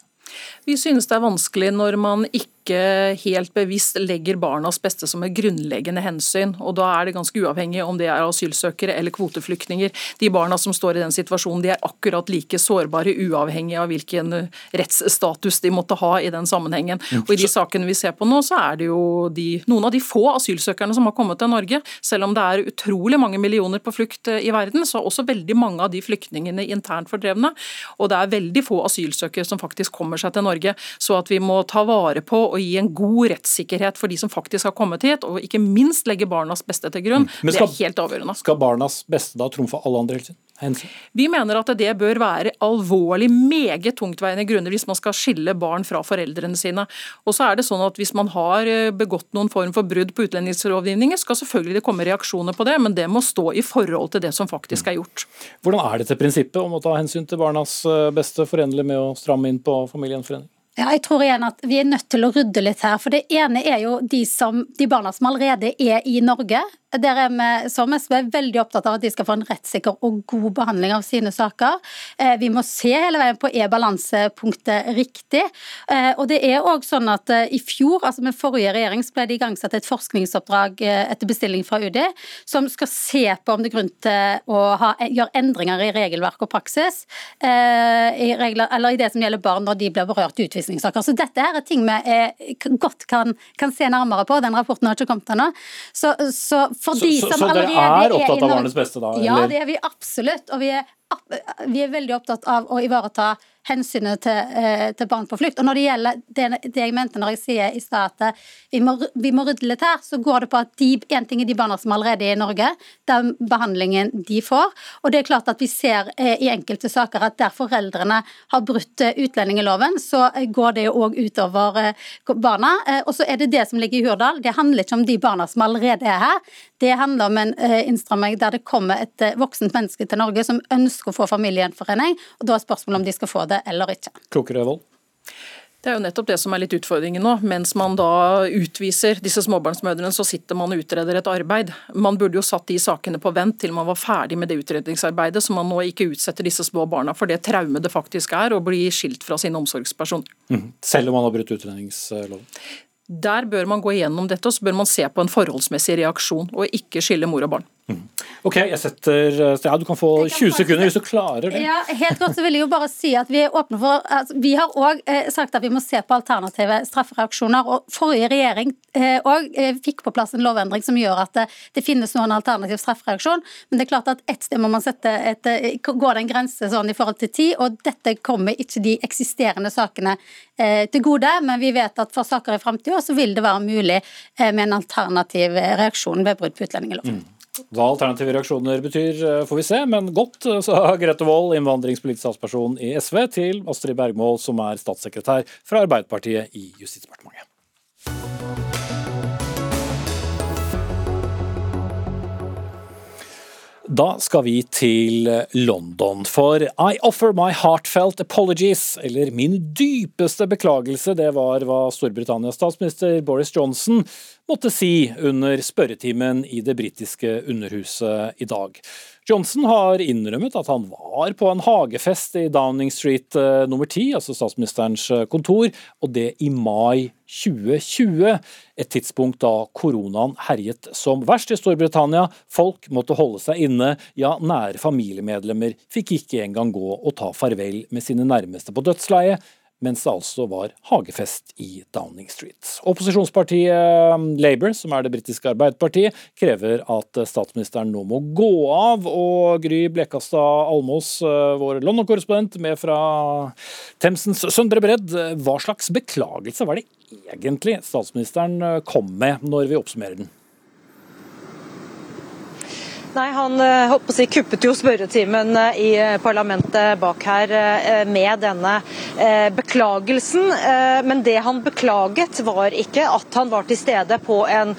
Vi synes det er vanskelig når man ikke ikke helt bevisst legger barnas beste som et grunnleggende hensyn. og Da er det ganske uavhengig om det er asylsøkere eller kvoteflyktninger. De barna som står i den situasjonen, de er akkurat like sårbare, uavhengig av hvilken rettsstatus de måtte ha i den sammenhengen. Og I de sakene vi ser på nå, så er det jo de, noen av de få asylsøkerne som har kommet til Norge. Selv om det er utrolig mange millioner på flukt i verden, så er også veldig mange av de flyktningene internt fordrevne. Og det er veldig få asylsøkere som faktisk kommer seg til Norge. Så at vi må ta vare på og gi en god rettssikkerhet for de som faktisk har kommet hit, og ikke minst legge barnas beste til grunn, Mm. skal, det er helt avgjørende. Skal barnas beste da trumfe alle andre hensyn? hensyn? Vi mener at det bør være alvorlig, meget tungtveiende grunner hvis man skal skille barn fra foreldrene sine. Og så er det sånn at Hvis man har eh, begått noen form for brudd på utlendingslovgivningen, skal selvfølgelig det komme reaksjoner på det, men det må stå i forhold til det som faktisk er gjort. Hvordan er dette prinsippet om å ta hensyn til barnas eh, beste forenlig med å stramme inn på familiegjenforening? Ja, jeg tror igjen at Vi er nødt til å rydde litt her. for Det ene er jo de, som, de barna som allerede er i Norge. Der er vi som SV veldig opptatt av at de skal få en rettssikker og god behandling av sine saker. Eh, vi må se hele veien på er balansepunktet riktig. Eh, og det er også sånn at eh, I fjor, altså med forrige regjering, så ble det igangsatt et forskningsoppdrag eh, etter bestilling fra UD som skal se på om det er grunn til å ha, gjøre endringer i regelverk og praksis. eh, I regler, eller i det som gjelder barn når de blir berørt i utvisningssaker. Så dette her er ting vi eh, godt kan, kan se nærmere på. Den rapporten har ikke kommet ennå. Så, så for Så- de så- som så allerede er opptatt av barnets beste da, Ja, det er vi absolutt. Og vi er, vi er veldig opptatt av å ivareta hensynet til, eh, til barn på flukt. Og når det gjelder det, det jeg mente når jeg sier i stad at eh, vi må, vi må rydde litt her, så går det på at de, en ting er de barna som allerede er i Norge, den behandlingen de får. Og det er klart at vi ser eh, i enkelte saker at der foreldrene har brutt eh, utlendingsloven, så går det jo òg utover eh, barna. Eh, og så er det det som ligger i Hurdal. Det handler ikke om de barna som allerede er her. Det handler om en innstramming der det kommer et voksent menneske til Norge som ønsker å få familiegjenforening, og da er spørsmålet om de skal få det eller ikke. Klokere vold? Det er jo nettopp det som er litt utfordringen nå. Mens man da utviser disse småbarnsmødrene, så sitter man og utreder et arbeid. Man burde jo satt de sakene på vent til man var ferdig med det utredningsarbeidet, så man nå ikke utsetter disse små barna for det traumet det faktisk er å bli skilt fra sin omsorgsperson. Mm. Selv om man har brutt utredningsloven? Der bør man gå igjennom dette, og så bør man se på en forholdsmessig reaksjon, og ikke skille mor og barn. Ok, jeg setter ja, Du kan få 20 sekunder hvis du klarer det. Ja, helt godt så vil jeg jo bare si at Vi er åpne for, altså, vi har òg eh, sagt at vi må se på alternative straffereaksjoner. og Forrige regjering eh, og, eh, fikk på plass en lovendring som gjør at det, det finnes nå en alternativ straffereaksjon. Men det er klart at ett sted må man sette et, går det en grense sånn i forhold til tid. og Dette kommer ikke de eksisterende sakene eh, til gode. Men vi vet at for saker i framtida så vil det være mulig eh, med en alternativ eh, reaksjon ved brudd på utlendingsloven. Hva alternative reaksjoner betyr, eh, får vi se, men godt, eh, sa <laughs> Grete Wold, innvandringspolitisk statsperson i SV, til Astrid Bergmål, som er statssekretær fra Arbeiderpartiet i Justisdepartementet. Da skal vi til London, for I offer my heartfelt apologies, eller min dypeste beklagelse, det var hva Storbritannias statsminister Boris Johnson måtte si under spørretimen i det britiske underhuset i dag. Johnson har innrømmet at han var på en hagefest i Downing Street eh, nummer 10, altså statsministerens eh, kontor, og det i mai 2020. Et tidspunkt da koronaen herjet som verst i Storbritannia. Folk måtte holde seg inne, ja, nære familiemedlemmer fikk ikke engang gå og ta farvel med sine nærmeste på dødsleiet mens det altså var hagefest i Downing Street. Opposisjonspartiet Labour, som er det britiske Arbeiderpartiet, krever at statsministeren nå må gå av. Og Gry Blekastad Almås, vår London-korrespondent med fra Themsens søndre bredd, hva slags beklagelse var det egentlig statsministeren kom med, når vi oppsummerer den? Nei, Han holdt på å si, kuppet jo spørretimen i parlamentet bak her med denne beklagelsen. Men det han beklaget, var ikke at han var til stede på en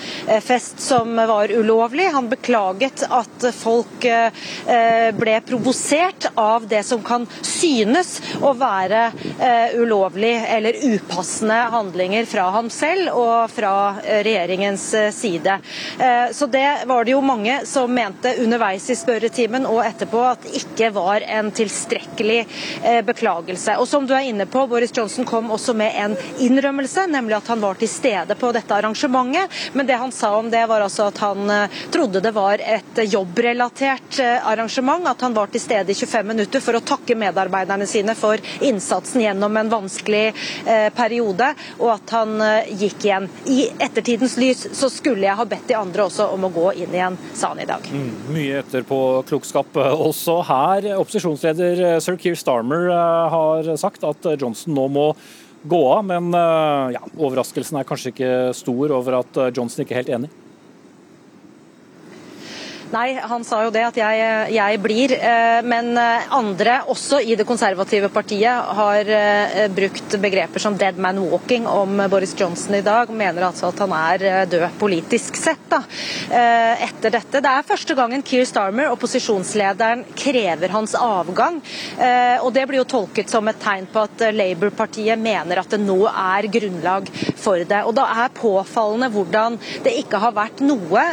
fest som var ulovlig. Han beklaget at folk ble provosert av det som kan synes å være ulovlig eller upassende handlinger fra ham selv og fra regjeringens side. Så det var det jo mange som mente mente underveis i spørretimen og etterpå at det ikke var en tilstrekkelig eh, beklagelse. Og som du er inne på, Boris Johnson kom også med en innrømmelse, nemlig at han var til stede på dette arrangementet. Men det han sa om det, var altså at han eh, trodde det var et jobbrelatert eh, arrangement. At han var til stede i 25 minutter for å takke medarbeiderne sine for innsatsen gjennom en vanskelig periode, og at han gikk igjen. I ettertidens lys så skulle jeg ha bedt de andre også om å gå inn igjen, sa han i dag. Mm, mye etterpåklokskap også her. Opposisjonsleder sir Keir Starmer har sagt at Johnson nå må gå av, men ja, overraskelsen er kanskje ikke stor over at Johnson ikke er helt enig? Nei, han sa jo det, at jeg, jeg, blir. Eh, men eh, andre, også i det konservative partiet, har eh, brukt begreper som 'dead man walking' om Boris Johnson i dag. Mener altså at han er død politisk sett da, etter dette. Det er første gangen Keir Starmer, opposisjonslederen, krever hans avgang. Og det blir jo tolket som et tegn på at Labour-partiet mener at det nå er grunnlag for det. Og da er påfallende hvordan det ikke har vært noe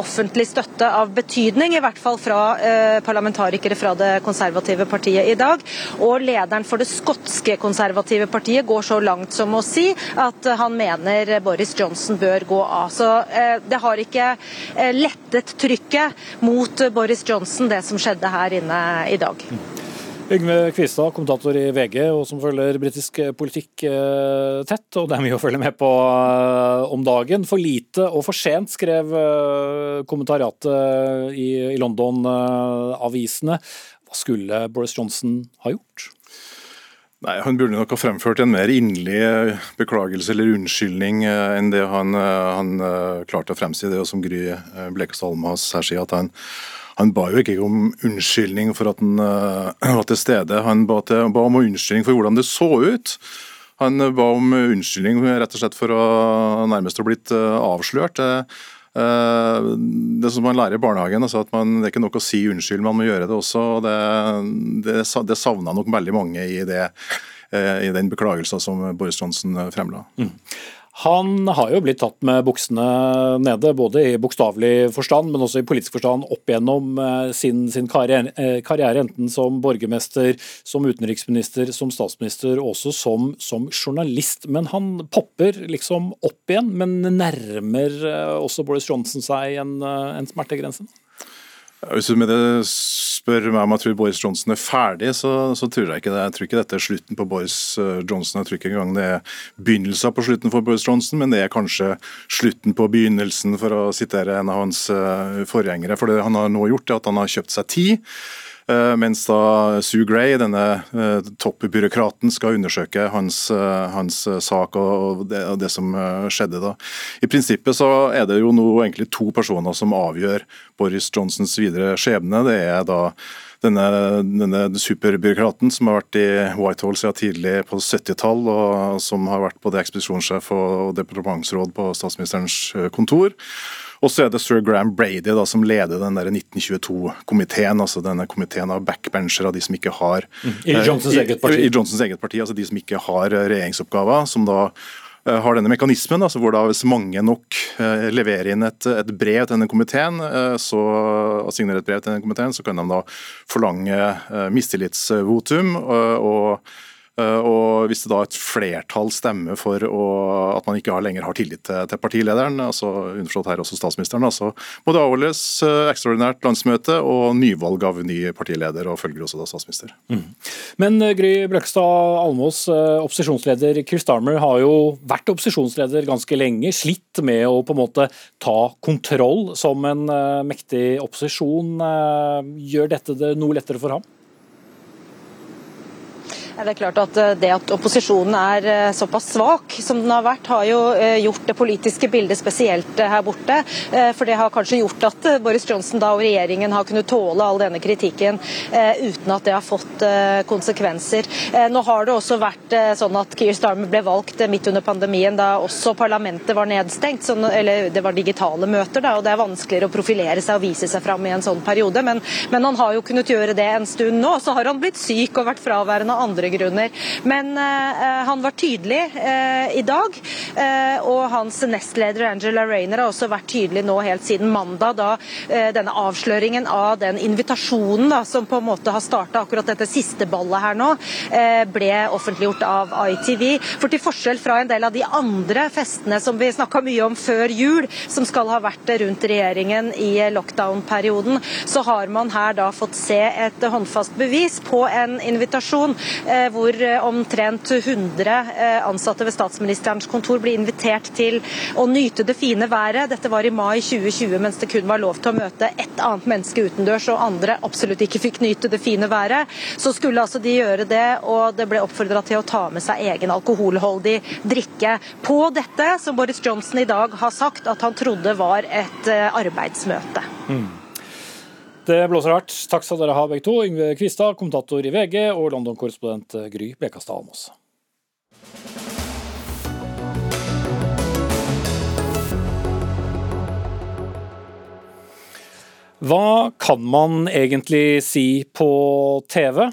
offentlig støtte støtte av betydning, i hvert fall fra eh, parlamentarikere fra det konservative partiet i dag. Og lederen for det skotske konservative partiet går så langt som å si at han mener Boris Johnson bør gå av. Så eh, det har ikke eh, lettet trykket mot Boris Johnson, det som skjedde her inne i dag. Yngve Kvistad, kommentator i VG og som følger britisk politikk eh, tett. Og det er mye å følge med på eh, om dagen. For lite og for sent, skrev eh, kommentariatet i, London-avisene. Hva skulle Boris Johnson ha gjort? Nei, Han burde nok ha fremført en mer inderlig beklagelse eller unnskyldning enn det han, han klarte å fremsi. Det og som Gry Blekastad Almas her sier, at han han ba jo ikke om unnskyldning for at han uh, <clears throat> var til stede, han ba, til, ba, om unnskyldning for hvordan det så ut. Han ba om unnskyldning rett og slett for å nærmest ha blitt uh, avslørt. Det som man lærer i barnehagen, altså at man, det er ikke nok å si unnskyld, man må gjøre det også. og Det, det, det savna nok veldig mange i, det, i den beklagelsen som Boris Johnson fremla. Mm. Han har jo blitt tatt med buksene nede, både i bokstavelig forstand, men også i politisk forstand opp gjennom eh, sin, sin karriere, eh, karriere, enten som borgermester, som utenriksminister, som statsminister, og også som, som, journalist. Men han popper liksom opp igjen, men nærmer eh, også Boris Johnson seg en, en smertegrense? Hvis du med det spør meg om jeg tror Boris Johnson er ferdig, så, så, tror jeg ikke det. Jeg tror ikke dette er slutten på Boris eh, Johnson. Jeg tror ikke engang det er begynnelsen på slutten for Boris Johnson, men det er kanskje slutten på begynnelsen, for å sitere en av hans eh, forgjengere. For det han har nå gjort, er at han har kjøpt seg tid. Eh, mens da Sue Gray, denne toppbyråkraten, skal undersøke hans, hans sak og det, og det, som skjedde da. I prinsippet så er det jo nå egentlig to personer som avgjør Boris Johnsons videre skjebne. Det er da denne, denne superbyråkraten som har vært i Whitehall siden tidlig på 70-tall, og som har vært både ekspedisjonssjef og departementsråd på statsministerens eh, kontor. Og så er det sir Graham Brady da, som leder den 1922-komiteen, altså denne komiteen av backbenchere, de som ikke har mm. I Johnsons eget parti. I, i Johnsons eget parti, altså de som ikke har regjeringsoppgaver, som da Eh, har denne mekanismen, altså hvor da hvis mange nok eh, leverer inn et, et brev til denne komiteen, eh, så, og signerer et brev til denne komiteen, så kan de da forlange mistillitsvotum. og Eh, og Hvis det da et flertall stemmer for å, at man ikke lenger har tillit til, til partilederen, altså underforstått her også statsministeren, så må det avholdes eh, ekstraordinært landsmøte og nyvalg av ny partileder, og følger også da statsminister. Mm. Men eh, Gry Bløkstad Almås, opposisjonsleder Chris Darmer har jo vært opposisjonsleder ganske lenge, slitt med å på en måte ta kontroll som en mektig opposisjon. Gjør dette det noe lettere for ham? Det er klart at eh, Det at opposisjonen er eh, såpass svak som den har vært, har jo eh, gjort det politiske bildet spesielt her borte. For Det har kanskje gjort at Boris Johnson da og regjeringen har kunnet tåle all denne kritikken uten at det har fått konsekvenser. Nå har det også vært sånn at Keir Starmer ble valgt midt under pandemien da også parlamentet var nedstengt. Sånn, eller det var digitale møter, da, og det er vanskeligere å profilere seg og vise seg fram i en sånn periode. Men, men han har jo kunnet gjøre det en stund nå. Så har han blitt syk og vært fraværende andre grunner. Men han var tydelig i dag, og hans nestleder Angela Rayner har også vært tydelig nå helt siden mandag, da denne avsløringen av den invitasjonen da, som på en måte har starta akkurat dette siste ballet her nå, ble offentliggjort av ITV. For til forskjell fra en del av de andre festene som vi snakka mye om før jul, som skal ha vært rundt regjeringen i lockdown-perioden, så har man her da fått se et håndfast bevis på en invitasjon eh, hvor omtrent 100 eh, ansatte ved statsministerens kontor blir invitert til å nyte det fine været. Dette var i mai 2020, mens det kun var lov til å møte ett annet menneske utendørs, og andre absolutt ikke fikk nyte det fine været. Så skulle altså de gjøre det, og det ble oppfordra til å ta med seg egen alkoholholdig drikke. På dette, som Boris Johnson i dag har sagt at han trodde var et eh, arbeidsmøte. Mm. Det blåser hardt. Takk skal dere ha begge to. Yngve Kvistad, kommentator i VG, og London-korrespondent Gry Bekastad Almås. Hva kan man egentlig si på TV?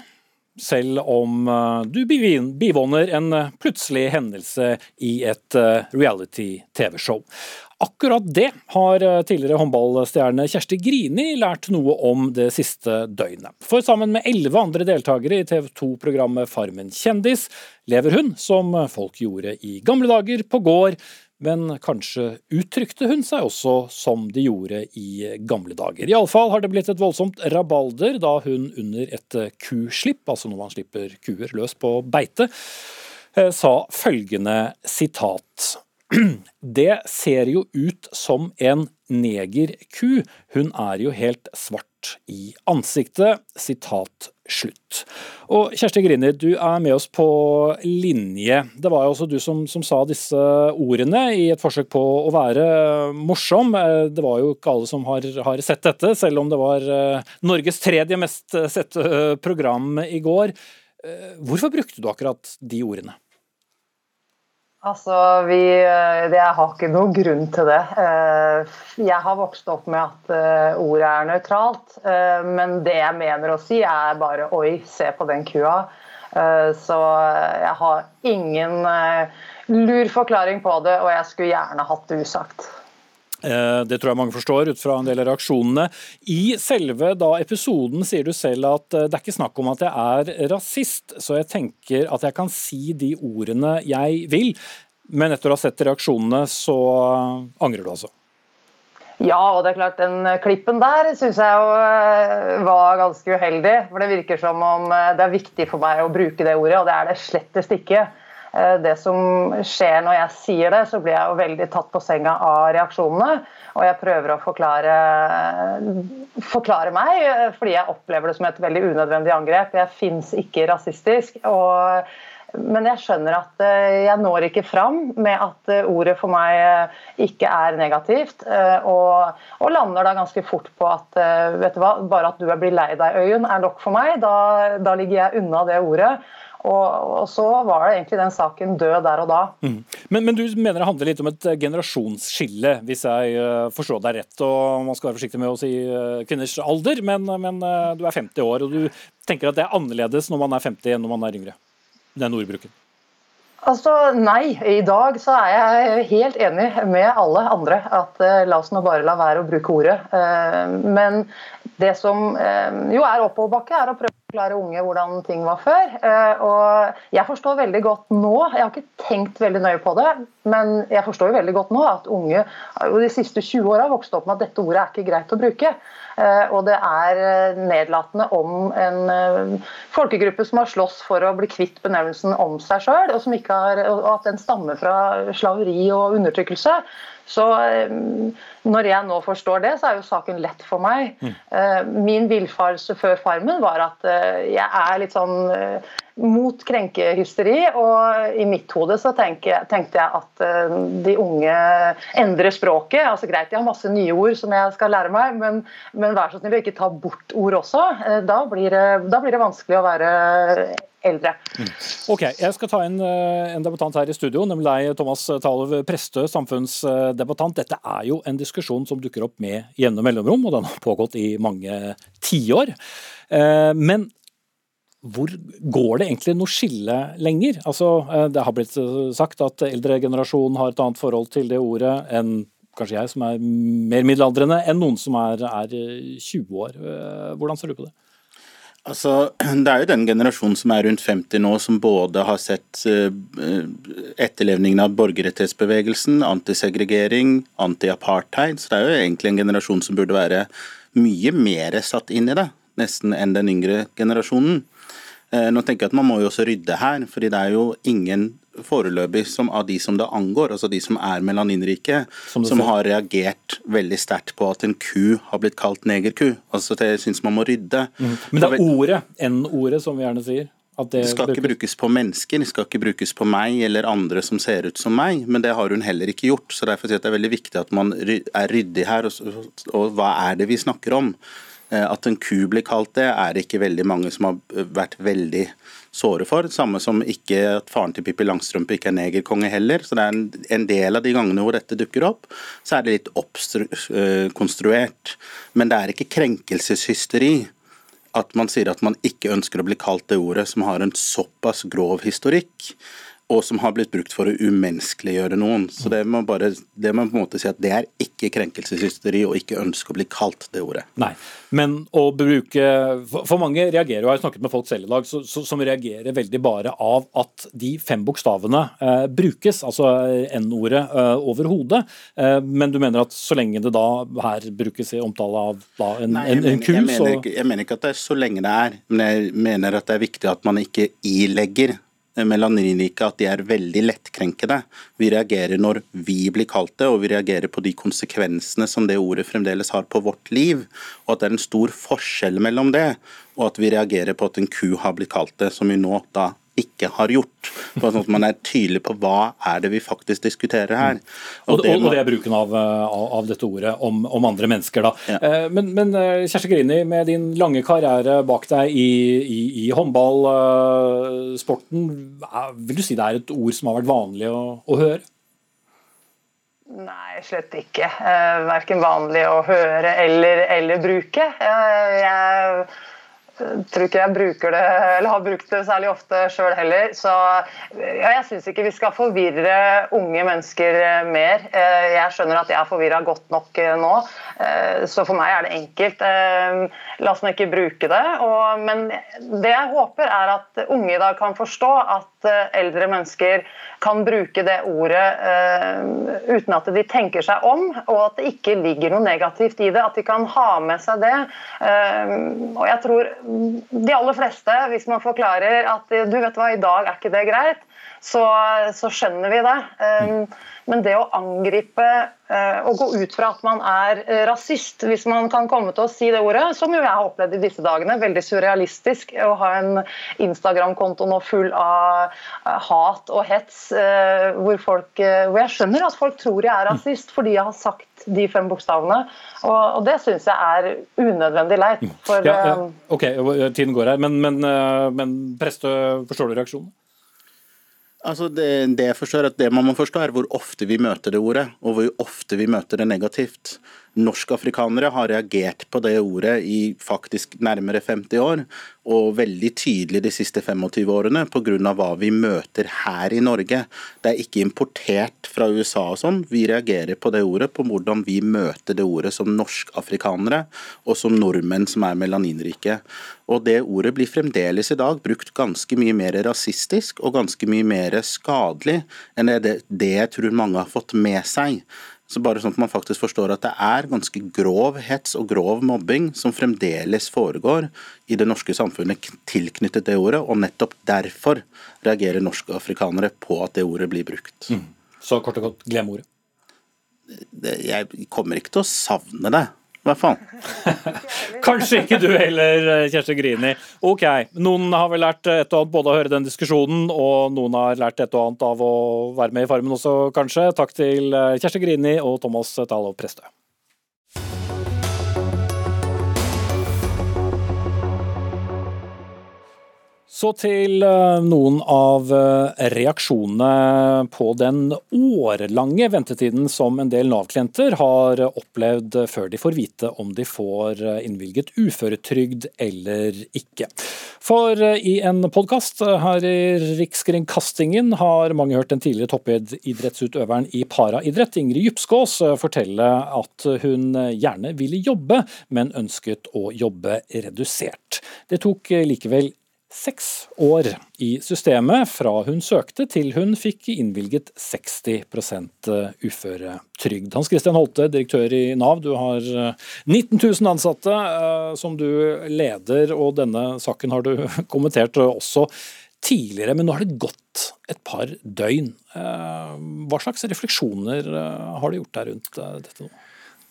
selv om eh, du bivåner en eh, plutselig hendelse i et eh, reality-TV-show. Akkurat det har tidligere håndballstjerne Kjersti Grini lært noe om det siste døgnet. For sammen med elleve andre deltakere i TV 2-programmet Farmen kjendis lever hun, som folk gjorde i gamle dager, på gård men kanskje uttrykte hun seg også som de gjorde i gamle dager. Iallfall har det blitt et voldsomt rabalder da hun under et kuslipp, altså når man slipper kuer løs på beite, eh, sa følgende sitat. <clears throat> Det ser jo ut som en negerku, hun er jo helt svart i ansiktet. Sitat slutt. Og Kjersti Griner, du er med oss på linje. Det var jo også du som, som, sa disse ordene i et forsøk på å være morsom. Det var jo ikke alle som har, har sett dette, selv om det var eh, Norges tredje mest sette program i går. Eh, hvorfor brukte du akkurat de ordene? Altså, vi, eh, Jeg har ikke noen grunn til det. Eh, jeg har vokst opp med at eh, ordet er nøytralt. Men det jeg mener å si, er bare 'oi, se på den kua'. Så jeg har ingen lur forklaring på det, og jeg skulle gjerne hatt det usagt. Det tror jeg mange forstår ut fra en del av reaksjonene. I selve da episoden sier du selv at det er ikke snakk om at jeg er rasist, så jeg tenker at jeg kan si de ordene jeg vil. Men etter å ha sett reaksjonene, så angrer du altså? Ja, og det er klart den klippen der syns jeg jo eh, var ganske uheldig. For det virker som om eh, det er viktig for meg å bruke det ordet, og det er det slettest ikke. Eh, det som skjer når jeg sier det, så blir jeg jo veldig tatt på senga av reaksjonene. Og jeg prøver å forklare, forklare meg, fordi jeg opplever det som et veldig unødvendig angrep. Jeg fins ikke rasistisk. og men jeg skjønner at eh, jeg når ikke fram med at eh, ordet for meg eh, ikke er negativt. Og, og lander da ganske fort på at vet du hva, bare at du blir lei deg, Øyunn, er nok for meg. Da, da ligger jeg unna det ordet. Og, og, så var det egentlig den saken død der og da. Mm. Men, men, du mener det handler litt om et generasjonsskille, hvis jeg forstår deg rett. og Man skal være forsiktig med å si kvinners alder, men, men du er 50 år og du tenker at det er annerledes når man er 50 enn når man er yngre? den ordbruken? Altså, Nei, i dag så er jeg helt enig med alle andre at eh, la oss nå bare la være å bruke ordet. Eh, men det som eh, jo er oppoverbakke, er å prøve forklare unge hvordan ting var før. og Jeg forstår veldig godt nå, jeg har ikke tenkt veldig nøye på det, men jeg forstår jo veldig godt nå at unge de siste 20 åra har vokst opp med at dette ordet er ikke greit å bruke. Eh, og det er eh, nedlatende om en eh, folkegruppe som har slåss for å bli kvitt benevnelsen om seg sjøl, og, og at den stammer fra slaveri og undertrykkelse. Så når jeg nå forstår det, så er jo saken lett for meg. Mm. Min villfarelse før Farmen var at jeg er litt sånn mot krenkehysteri. Og i mitt hode så tenkte jeg at uh, de unge endrer språket. altså Greit, de har masse nye ord som jeg skal lære meg, men, men vær så snill å ikke ta bort ord også. Uh, da, blir det, da, blir det, vanskelig å være eldre. Mm. Ok, Jeg skal ta inn uh, en debattant her i studio, nemlig deg, Thomas Talov Prestø, samfunnsdebattant. Dette er jo en diskusjon som dukker opp med jevne mellomrom, og den har pågått i mange tiår. Men hvor går det egentlig noe skille lenger? Altså, eh, det har blitt eh, sagt at eldre generasjon har et annet forhold til det ordet enn kanskje jeg, som er mer middelaldrende, enn noen som er, er 20 år. Hvordan ser du på det? Altså, <clears throat> Det er jo den generasjonen som er rundt 50 nå, som både har sett etterlevningen av borgerrettighetsbevegelsen, antisegregering, anti-apartheid. Så det er jo egentlig en generasjon som burde være mye mer satt inn i det, nesten enn den yngre generasjonen. Eh, nå tenker jeg at Man må jo også rydde her, fordi det er jo ingen foreløpig som av de som det angår, altså de som er melaninrike, som, som har reagert veldig sterkt på at en ku har blitt kalt negerku. Altså det syns man må rydde. Mm. Men det er ordet, N-ordet, som vi gjerne sier? Det, det, skal ikke brukes på mennesker, det skal ikke brukes på meg eller andre som ser ut som meg, men det har hun heller ikke gjort. så Derfor er det veldig viktig at man er ryddig her, og, og hva er det vi snakker om? Eh, at en ku blir kalt det, er det ikke veldig mange som har vært veldig såre for. Samme som ikke at faren til Pippi Langstrømpe ikke er negerkonge heller. Så det er en, del av de gangene hvor dette dukker opp, så er det litt oppkonstruert. Men det er ikke krenkelseshysteri at man sier at man ikke ønsker å bli kalt det ordet som har en såpass grov historikk og som har blitt brukt for å umenneskeliggjøre noen. Så det må, bare, det må på en måte si at det er ikke krenkelseshysteri og ikke ønske å bli kalt det ordet. Nei, men å bruke For mange reagerer, og jeg har snakket med folk selv i dag, så, så, som reagerer veldig bare av at de fem bokstavene eh, brukes, altså N-ordet, eh, over hodet. Eh, men du mener at så lenge det da her brukes i omtale av da, en, Nei, en, en kul, så Jeg mener ikke at det er så lenge det er, men jeg mener at det er viktig at man ikke ilegger melaninrike at de er veldig lettkrenkede. Vi reagerer når vi blir kalt det, og vi reagerer på de konsekvensene som det ordet fremdeles har på vårt liv. Og at det er en stor forskjell mellom det, og at vi reagerer på at en ku har blitt kalt det, som vi nå da ikke har gjort. Sånn at man er tydelig på hva er det vi faktisk diskuterer her. Og, og, det, og det, er bruken av, av, av dette ordet om, om, andre mennesker. da. Ja. Eh, men, men eh, Kjersti Grini, med din lange karriere bak deg i, i, i håndballsporten, vil du si det er et ord som har vært vanlig å, å høre? Nei, slett ikke. Eh, verken vanlig å høre eller, eller bruke. Jeg tror ikke jeg bruker det, eller har brukt det særlig ofte sjøl heller. Så ja, jeg syns ikke vi skal forvirre unge mennesker eh, mer. Eh, jeg skjønner at jeg er forvirra godt nok eh, nå, så for meg er det enkelt. La oss nå ikke bruke det. Og, men det jeg håper, er at unge i dag kan forstå at eldre mennesker kan bruke det ordet uten at de tenker seg om, og at det ikke ligger noe negativt i det. At de kan ha med seg det. Og jeg tror de aller fleste, hvis man forklarer at du vet hva, i dag er ikke det greit, så, så skjønner vi det. Um, men det å angripe uh, og gå ut fra at man er uh, rasist, hvis man kan komme til å si det ordet, som jo jeg har opplevd i disse dagene, veldig surrealistisk å ha en Instagram-konto nå full av uh, hat og hets, hvor, folk, hvor jeg skjønner at folk tror jeg er rasist fordi jeg har sagt de fem bokstavene. Og, og det syns jeg er unødvendig leit. For, ja, ja. Ok, tiden går her. Men, men, men Prestø, forstår du reaksjonen? Altså det, det, jeg forstår at det man må forstå er hvor ofte vi møter det ordet, og hvor ofte vi møter det negativt. Norskafrikanere har reagert på det ordet i faktisk nærmere 50 år, og veldig tydelig de siste 25 årene pga. hva vi møter her i Norge. Det er ikke importert fra USA og sånn. Vi reagerer på det ordet, på hvordan vi møter det ordet som norskafrikanere og som nordmenn som er melaninrike. Og det ordet blir fremdeles i dag brukt ganske mye mer rasistisk og ganske mye mer skadelig enn det, det jeg tror mange har fått med seg. Så bare sånn at man faktisk forstår at det er ganske grov hets og grov mobbing som fremdeles foregår i det norske samfunnet tilknyttet det ordet, og nettopp derfor reagerer norske afrikanere på at det ordet blir brukt. Mm. Så kort og godt, glem ordet. Jeg kommer ikke til å savne det hvert fall. <laughs> Kanskje ikke du heller, Kjersti Grini. Ok, noen har vel lært et og annet både å høre den diskusjonen, og noen har lært et og annet av å være med i Farmen også, kanskje. Takk til Kjersti Grini og Thomas Talo Prestø. Så til eh, noen av eh, reaksjonene på den årelange ventetiden som en del Nav-klienter har opplevd før de får vite om de får eh, innvilget uføretrygd eller ikke. For i en podkast her i Rikskringkastingen har mange hørt den tidligere toppidrettsutøveren i paraidrett, Ingrid Djupskås, fortelle at hun gjerne ville jobbe, men ønsket å jobbe redusert. Det tok likevel seks år i systemet fra hun søkte til hun fikk innvilget 60 uføretrygd. Hans Christian Holte, direktør i Nav, du har 19 000 ansatte eh, som du leder, og denne saken har du <laughs> kommentert også tidligere, men nå har det gått et par døgn. Eh, hva slags refleksjoner eh, har du gjort deg rundt dette nå?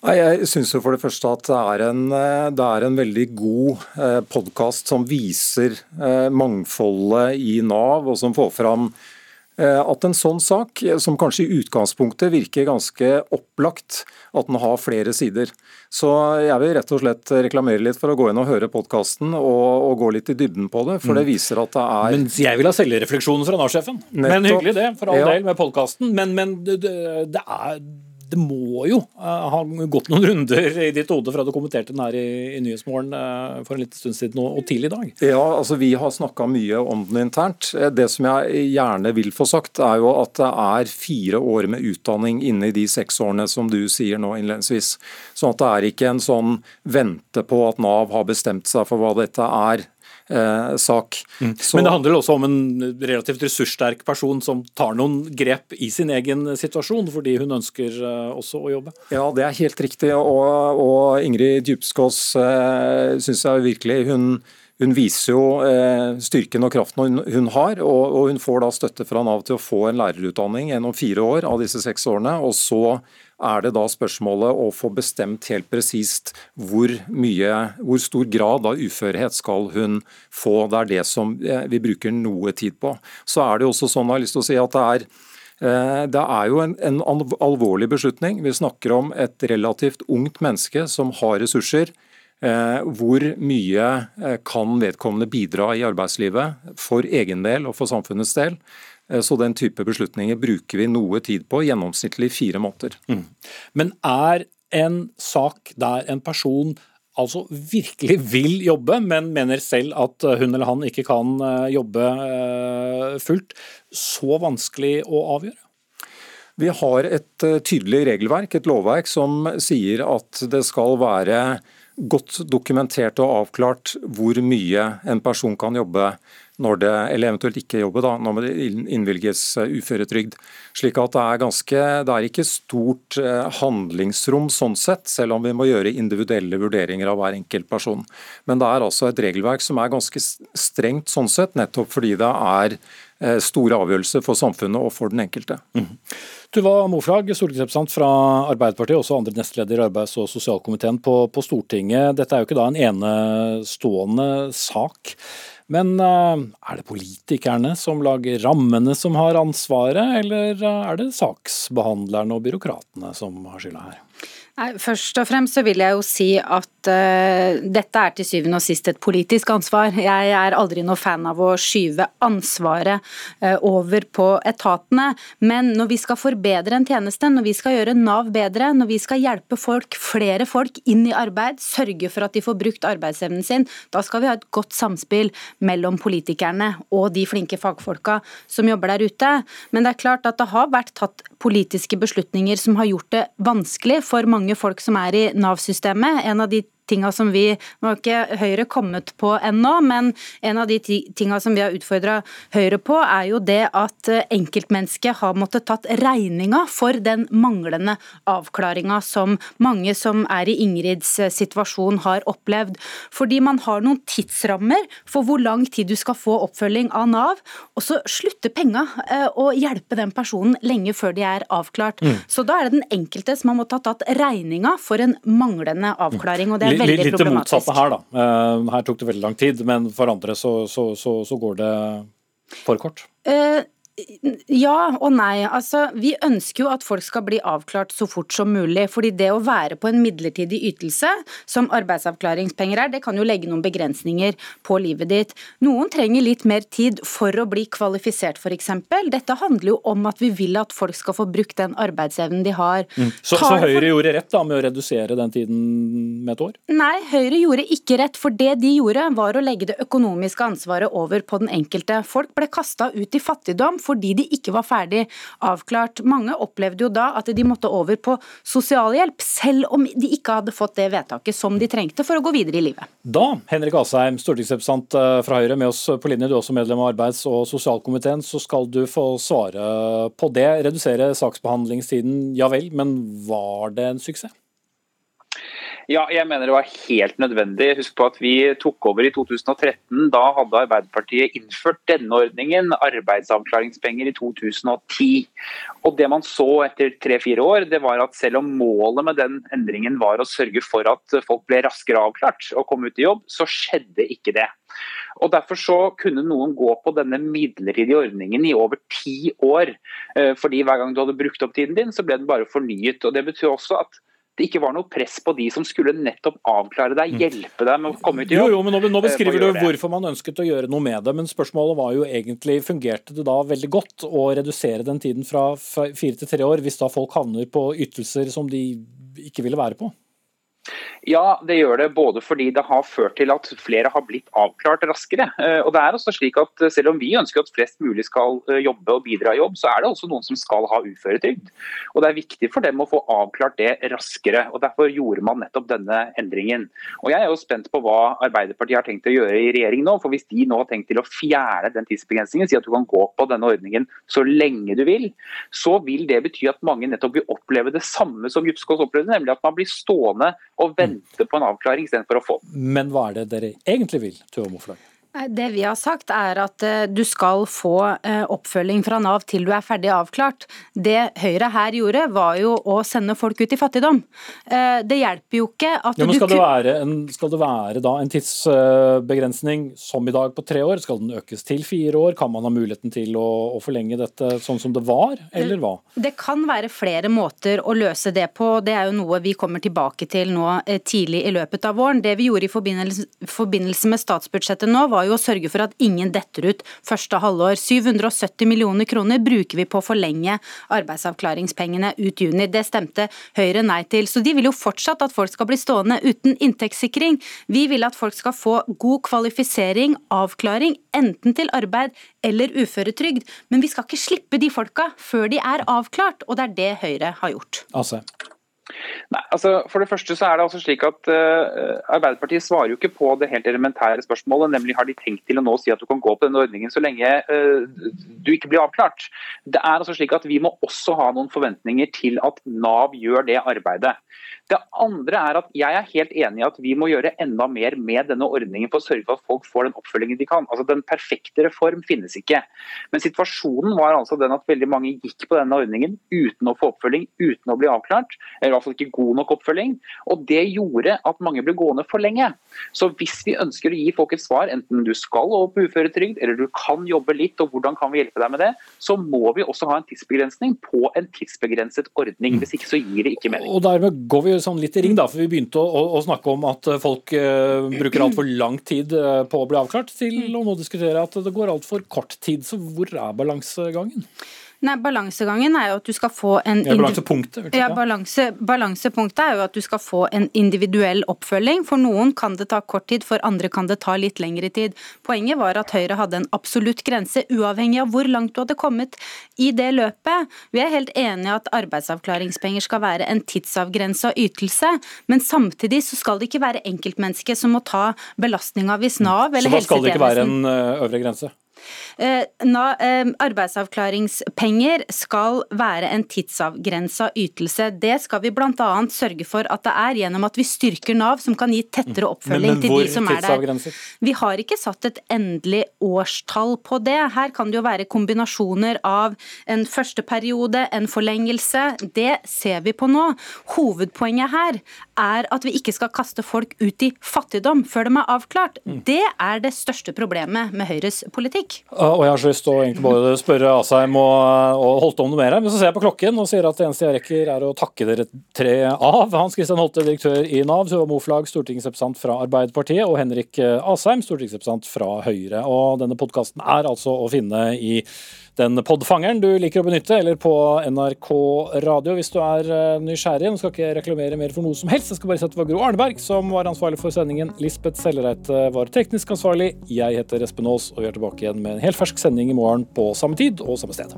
Jeg syns for det første at det er en, eh, det er en veldig god eh, podkast som viser eh, mangfoldet i Nav, og som får fram at en sånn sak, som kanskje i utgangspunktet virker ganske opplagt, at den har flere sider. Så jeg vil rett og slett reklamere litt for å gå inn og høre podkasten og, og, gå litt i dybden på det, for det mm. viser at det er Men jeg vil ha selvrefleksjonen fra Nav-sjefen. Men hyggelig det, for all ja. del, med podkasten. Men, men det, det er det må jo uh, ha gått noen runder i ditt hode fra du kommenterte den her i, i Nyhetsmorgen uh, for en liten stund siden og, og tidlig i dag? Ja, altså Vi har snakka mye om den internt. Eh, det som jeg gjerne vil få sagt, er jo at det er fire år med utdanning inne i de seks årene som du sier nå innledningsvis. Sånn at det er ikke en sånn vente på at Nav har bestemt seg for hva dette er eh, sak. Mm. Men det handler også om en relativt ressurssterk person som tar noen grep i sin egen situasjon, fordi hun ønsker eh, også å jobbe? Ja, det er helt riktig. Og, og Ingrid Djupskås eh, syns jeg virkelig hun hun viser jo eh, styrken og kraften hun har, og, og, hun får da støtte fra Nav til å få en lærerutdanning gjennom fire år av disse seks årene. og så er det da spørsmålet å få bestemt helt presist hvor hvor stor grad av uførhet skal hun få. Det er det som eh, vi bruker noe tid på. Så er det også sånn, jeg har lyst til å si at det er eh, det er jo en, en alvorlig beslutning. Vi snakker om et relativt ungt menneske som har ressurser. Eh, hvor mye kan vedkommende bidra i arbeidslivet for egen del og for samfunnets del? Eh, så den type beslutninger bruker vi noe tid på, gjennomsnittlig fire måneder. Mm. Men er en sak der en person altså virkelig vil jobbe, men mener selv at hun eller han ikke kan eh, jobbe eh, fullt, så vanskelig å avgjøre? Vi har et tydelig regelverk, et lovverk, som sier at det skal være godt dokumentert og avklart hvor mye en person kan jobbe når det, eller eventuelt ikke jobbe da, når det innvilges eh, uføretrygd. Slik at det er ganske, det er ikke stort eh, handlingsrom sånn sett, selv om vi må gjøre individuelle vurderinger av hver enkelt person. Men det er altså et regelverk som er ganske strengt sånn sett, nettopp fordi det er eh, store avgjørelser for samfunnet og for den enkelte. Mm. Tuva Moflag, stortingsrepresentant fra Arbeiderpartiet, også andre nestleder i arbeids- og sosialkomiteen på, på Stortinget. Dette er jo ikke da en enestående sak. Men eh, er det politikerne som lager rammene som har ansvaret, eller eh, er det saksbehandlerne og byråkratene som har skylda her? Nei, først og fremst så vil jeg jo si at uh, dette er til syvende og sist et politisk ansvar. Jeg er aldri noe fan av å skyve ansvaret uh, over på etatene. Men når vi skal forbedre en tjeneste, når vi skal gjøre Nav bedre, når vi skal hjelpe folk, flere folk inn i arbeid, sørge for at de får brukt arbeidsevnen sin, da skal vi ha et godt samspill mellom politikerne og de flinke fagfolka som jobber der ute. Men det er klart at det har vært tatt politiske beslutninger som har gjort det vanskelig for mange mange folk som er i Nav-systemet. En av de tinga som vi Nå har ikke Høyre kommet på ennå, men en av de tinga som vi har utfordra Høyre på, er jo det at eh, enkeltmennesket har måttet tatt regninga for den manglende avklaringa som mange som er i Ingrids eh, situasjon har opplevd. Fordi man har noen tidsrammer for hvor lang tid du skal få oppfølging av Nav, og så slutter penga eh, å hjelpe den personen lenge før de er avklart. Mm. Så da er det den enkelte som har måttet ha tatt regninga for en manglende avklaring. og det er veldig litt det motsatte her, da. Uh, her tok det veldig lang tid, men for andre så, så, så, så går det for kort. Uh, Ja og nei. Altså, vi ønsker jo at folk skal bli avklart så fort som mulig. fordi det å være på en midlertidig ytelse, som arbeidsavklaringspenger er, det kan jo legge noen begrensninger på livet ditt. Noen trenger litt mer tid for å bli kvalifisert, f.eks. Dette handler jo om at vi vil at folk skal få brukt den arbeidsevnen de har. Mm. Så, så, Høyre gjorde rett da med å redusere den tiden med et år? Nei, Høyre gjorde ikke rett. For det de gjorde, var å legge det økonomiske ansvaret over på den enkelte. Folk ble kasta ut i fattigdom fordi de ikke var ferdig avklart. Mange opplevde jo da at de måtte over på sosialhjelp, selv om de ikke hadde fått det vedtaket som de trengte for å gå videre i livet. Da, Henrik Asheim, stortingsrepresentant eh, fra Høyre, med oss på linje, du er også medlem av arbeids- og sosialkomiteen, så skal du få svare på det. Redusere saksbehandlingstiden, ja vel, men var det en suksess? Ja, jeg mener det var helt nødvendig. Husk på at vi tok over i 2013. Da hadde Arbeiderpartiet innført denne ordningen, arbeidsavklaringspenger, i 2010. Og det man så etter tre-fire år, det var at selv om målet med den endringen var å sørge for at folk ble raskere avklart og kom ut i jobb, så skjedde ikke det. Og Derfor så kunne noen gå på denne midlertidige ordningen i over ti år. Eh, fordi hver gang du hadde brukt opp tiden din, så ble den bare fornyet. Og Det betyr også at det ikke var noe press på de som skulle nettopp avklare deg, mm. hjelpe deg med å komme ut i jobb. Jo, jo, men Nå, nå eh, beskriver du hvorfor man ønsket å gjøre noe med det, men spørsmålet var jo egentlig fungerte det da veldig godt å redusere den tiden fra fire til tre år, hvis da folk havner på ytelser som de ikke ville være på? Ja, det gjør det både fordi det har ført til at flere har blitt avklart raskere. Eh, og det er også slik at eh, Selv om vi ønsker at flest mulig skal eh, jobbe og bidra i jobb, så er det også noen som skal ha uføretrygd. Og Det er viktig for dem å få avklart det raskere. og Derfor gjorde man nettopp denne endringen. Og Jeg er jo spent på hva Arbeiderpartiet har tenkt å gjøre i regjering nå. for Hvis de nå har tenkt til å fjerne den tidsbegrensningen, si at du kan gå på denne ordningen så lenge du vil, så vil det bety at mange nettopp vil oppleve det samme som Jupskås opplevde, nemlig at man blir stående og vente vente på en avklaring istedenfor å få den. Men hva er det dere egentlig vil, Tuva Moflag? Det vi har sagt er at eh, du skal få eh, oppfølging fra Nav til du er ferdig avklart. Det Høyre her gjorde var jo å sende folk ut i fattigdom. Eh, det hjelper jo ikke at ja, men skal, det være en, skal det være da en tidsbegrensning som i dag på tre år? Skal den økes til fire år? Kan man ha muligheten til å, å forlenge dette sånn som det var, eller hva? Det kan være flere måter å løse det på. Det er jo noe vi kommer tilbake til nå tidlig i løpet av våren. Det vi gjorde i forbindelse, forbindelse med statsbudsjettet nå, var jo å sørge for at ingen detter ut første halvår. 770 millioner kroner bruker vi på å forlenge arbeidsavklaringspengene ut juni. Det stemte Høyre nei til. Så de vil jo fortsatt at folk skal bli stående uten inntektssikring. Vi vil at folk skal få god kvalifisering, avklaring, enten til arbeid eller uføretrygd. Men vi skal ikke slippe de folka før de er avklart, og det er det Høyre har gjort. Altså. Nei, altså For det første så er det altså slik at uh, Arbeiderpartiet svarer jo ikke på det helt elementære spørsmålet, nemlig har de tenkt til å nå si at du kan gå på denne ordningen så lenge uh, du ikke blir avklart. Det er altså slik at Vi må også ha noen forventninger til at Nav gjør det arbeidet. Det andre er at Jeg er helt enig i at vi må gjøre enda mer med denne ordningen for å sørge for at folk får den oppfølgingen de kan. Altså Den perfekte reform finnes ikke. Men situasjonen var altså den at veldig mange gikk på denne ordningen uten å få oppfølging, uten å bli avklart. Eller i hvert fall ikke god nok oppfølging. Og Det gjorde at mange ble gående for lenge. Så hvis vi ønsker å gi folk et svar, enten du skal over på uføretrygd eller du kan jobbe litt, og hvordan kan vi hjelpe deg med det, så må vi også ha en tidsbegrensning på en tidsbegrenset ordning. Hvis ikke så gir det ikke mening. Og dermed går vi sånn litt i ring, da, for vi begynte å, å snakke om at folk uh, bruker altfor lang tid uh, på å bli avklart, til å nå diskutere at det går altfor kort tid. Så hvor er balansegangen? Nei, Balansegangen er jo at du skal få en ja, Balansepunktet. Ja, balanse, balansepunktet er jo at du skal få en individuell oppfølging. For noen kan det ta kort tid, for andre kan det ta litt lengre tid. Poenget var at Høyre hadde en absolutt grense, uavhengig av hvor langt du hadde kommet i det løpet. Vi er helt enige at arbeidsavklaringspenger skal være en tidsavgrensa ytelse, men samtidig så skal det ikke være enkeltmennesket som må ta belastninga hvis Nav eller helsetjenesten Så da skal det ikke være en øvre grense? Eh, eh, arbeidsavklaringspenger skal være en tidsavgrensa ytelse. Det skal vi bl.a. sørge for at det er gjennom at vi styrker Nav, som kan gi tettere oppfølging men, men, til de som er der. Vi har ikke satt et endelig årstall på det. Her kan det jo være kombinasjoner av en første periode, en forlengelse. Det ser vi på nå. Hovedpoenget her er at vi ikke skal kaste folk ut i fattigdom før de er avklart. Mm. Det er det største problemet med Høyres politikk. Og jeg har så lyst til å egentlig både spørre Asheim og, og Holte om noe mer, her, men så ser jeg på klokken og sier at det eneste jeg rekker er å takke dere tre av. Hans Christian Holte, direktør i Nav, Tuva Moflag, stortingsrepresentant fra Arbeiderpartiet, og Henrik Asheim, stortingsrepresentant fra Høyre. Og denne podkasten er altså å finne i den podfangeren du liker å benytte, eller på NRK radio hvis du er eh, nysgjerrig. Nå skal ikke reklamere mer for noe som helst, jeg skal bare si at det var Gro Arneberg som var ansvarlig for sendingen. Lisbeth Sellereite var teknisk ansvarlig. Jeg heter Espen Aas, og vi er tilbake igjen med en helt fersk sending i morgen på samme tid og samme sted.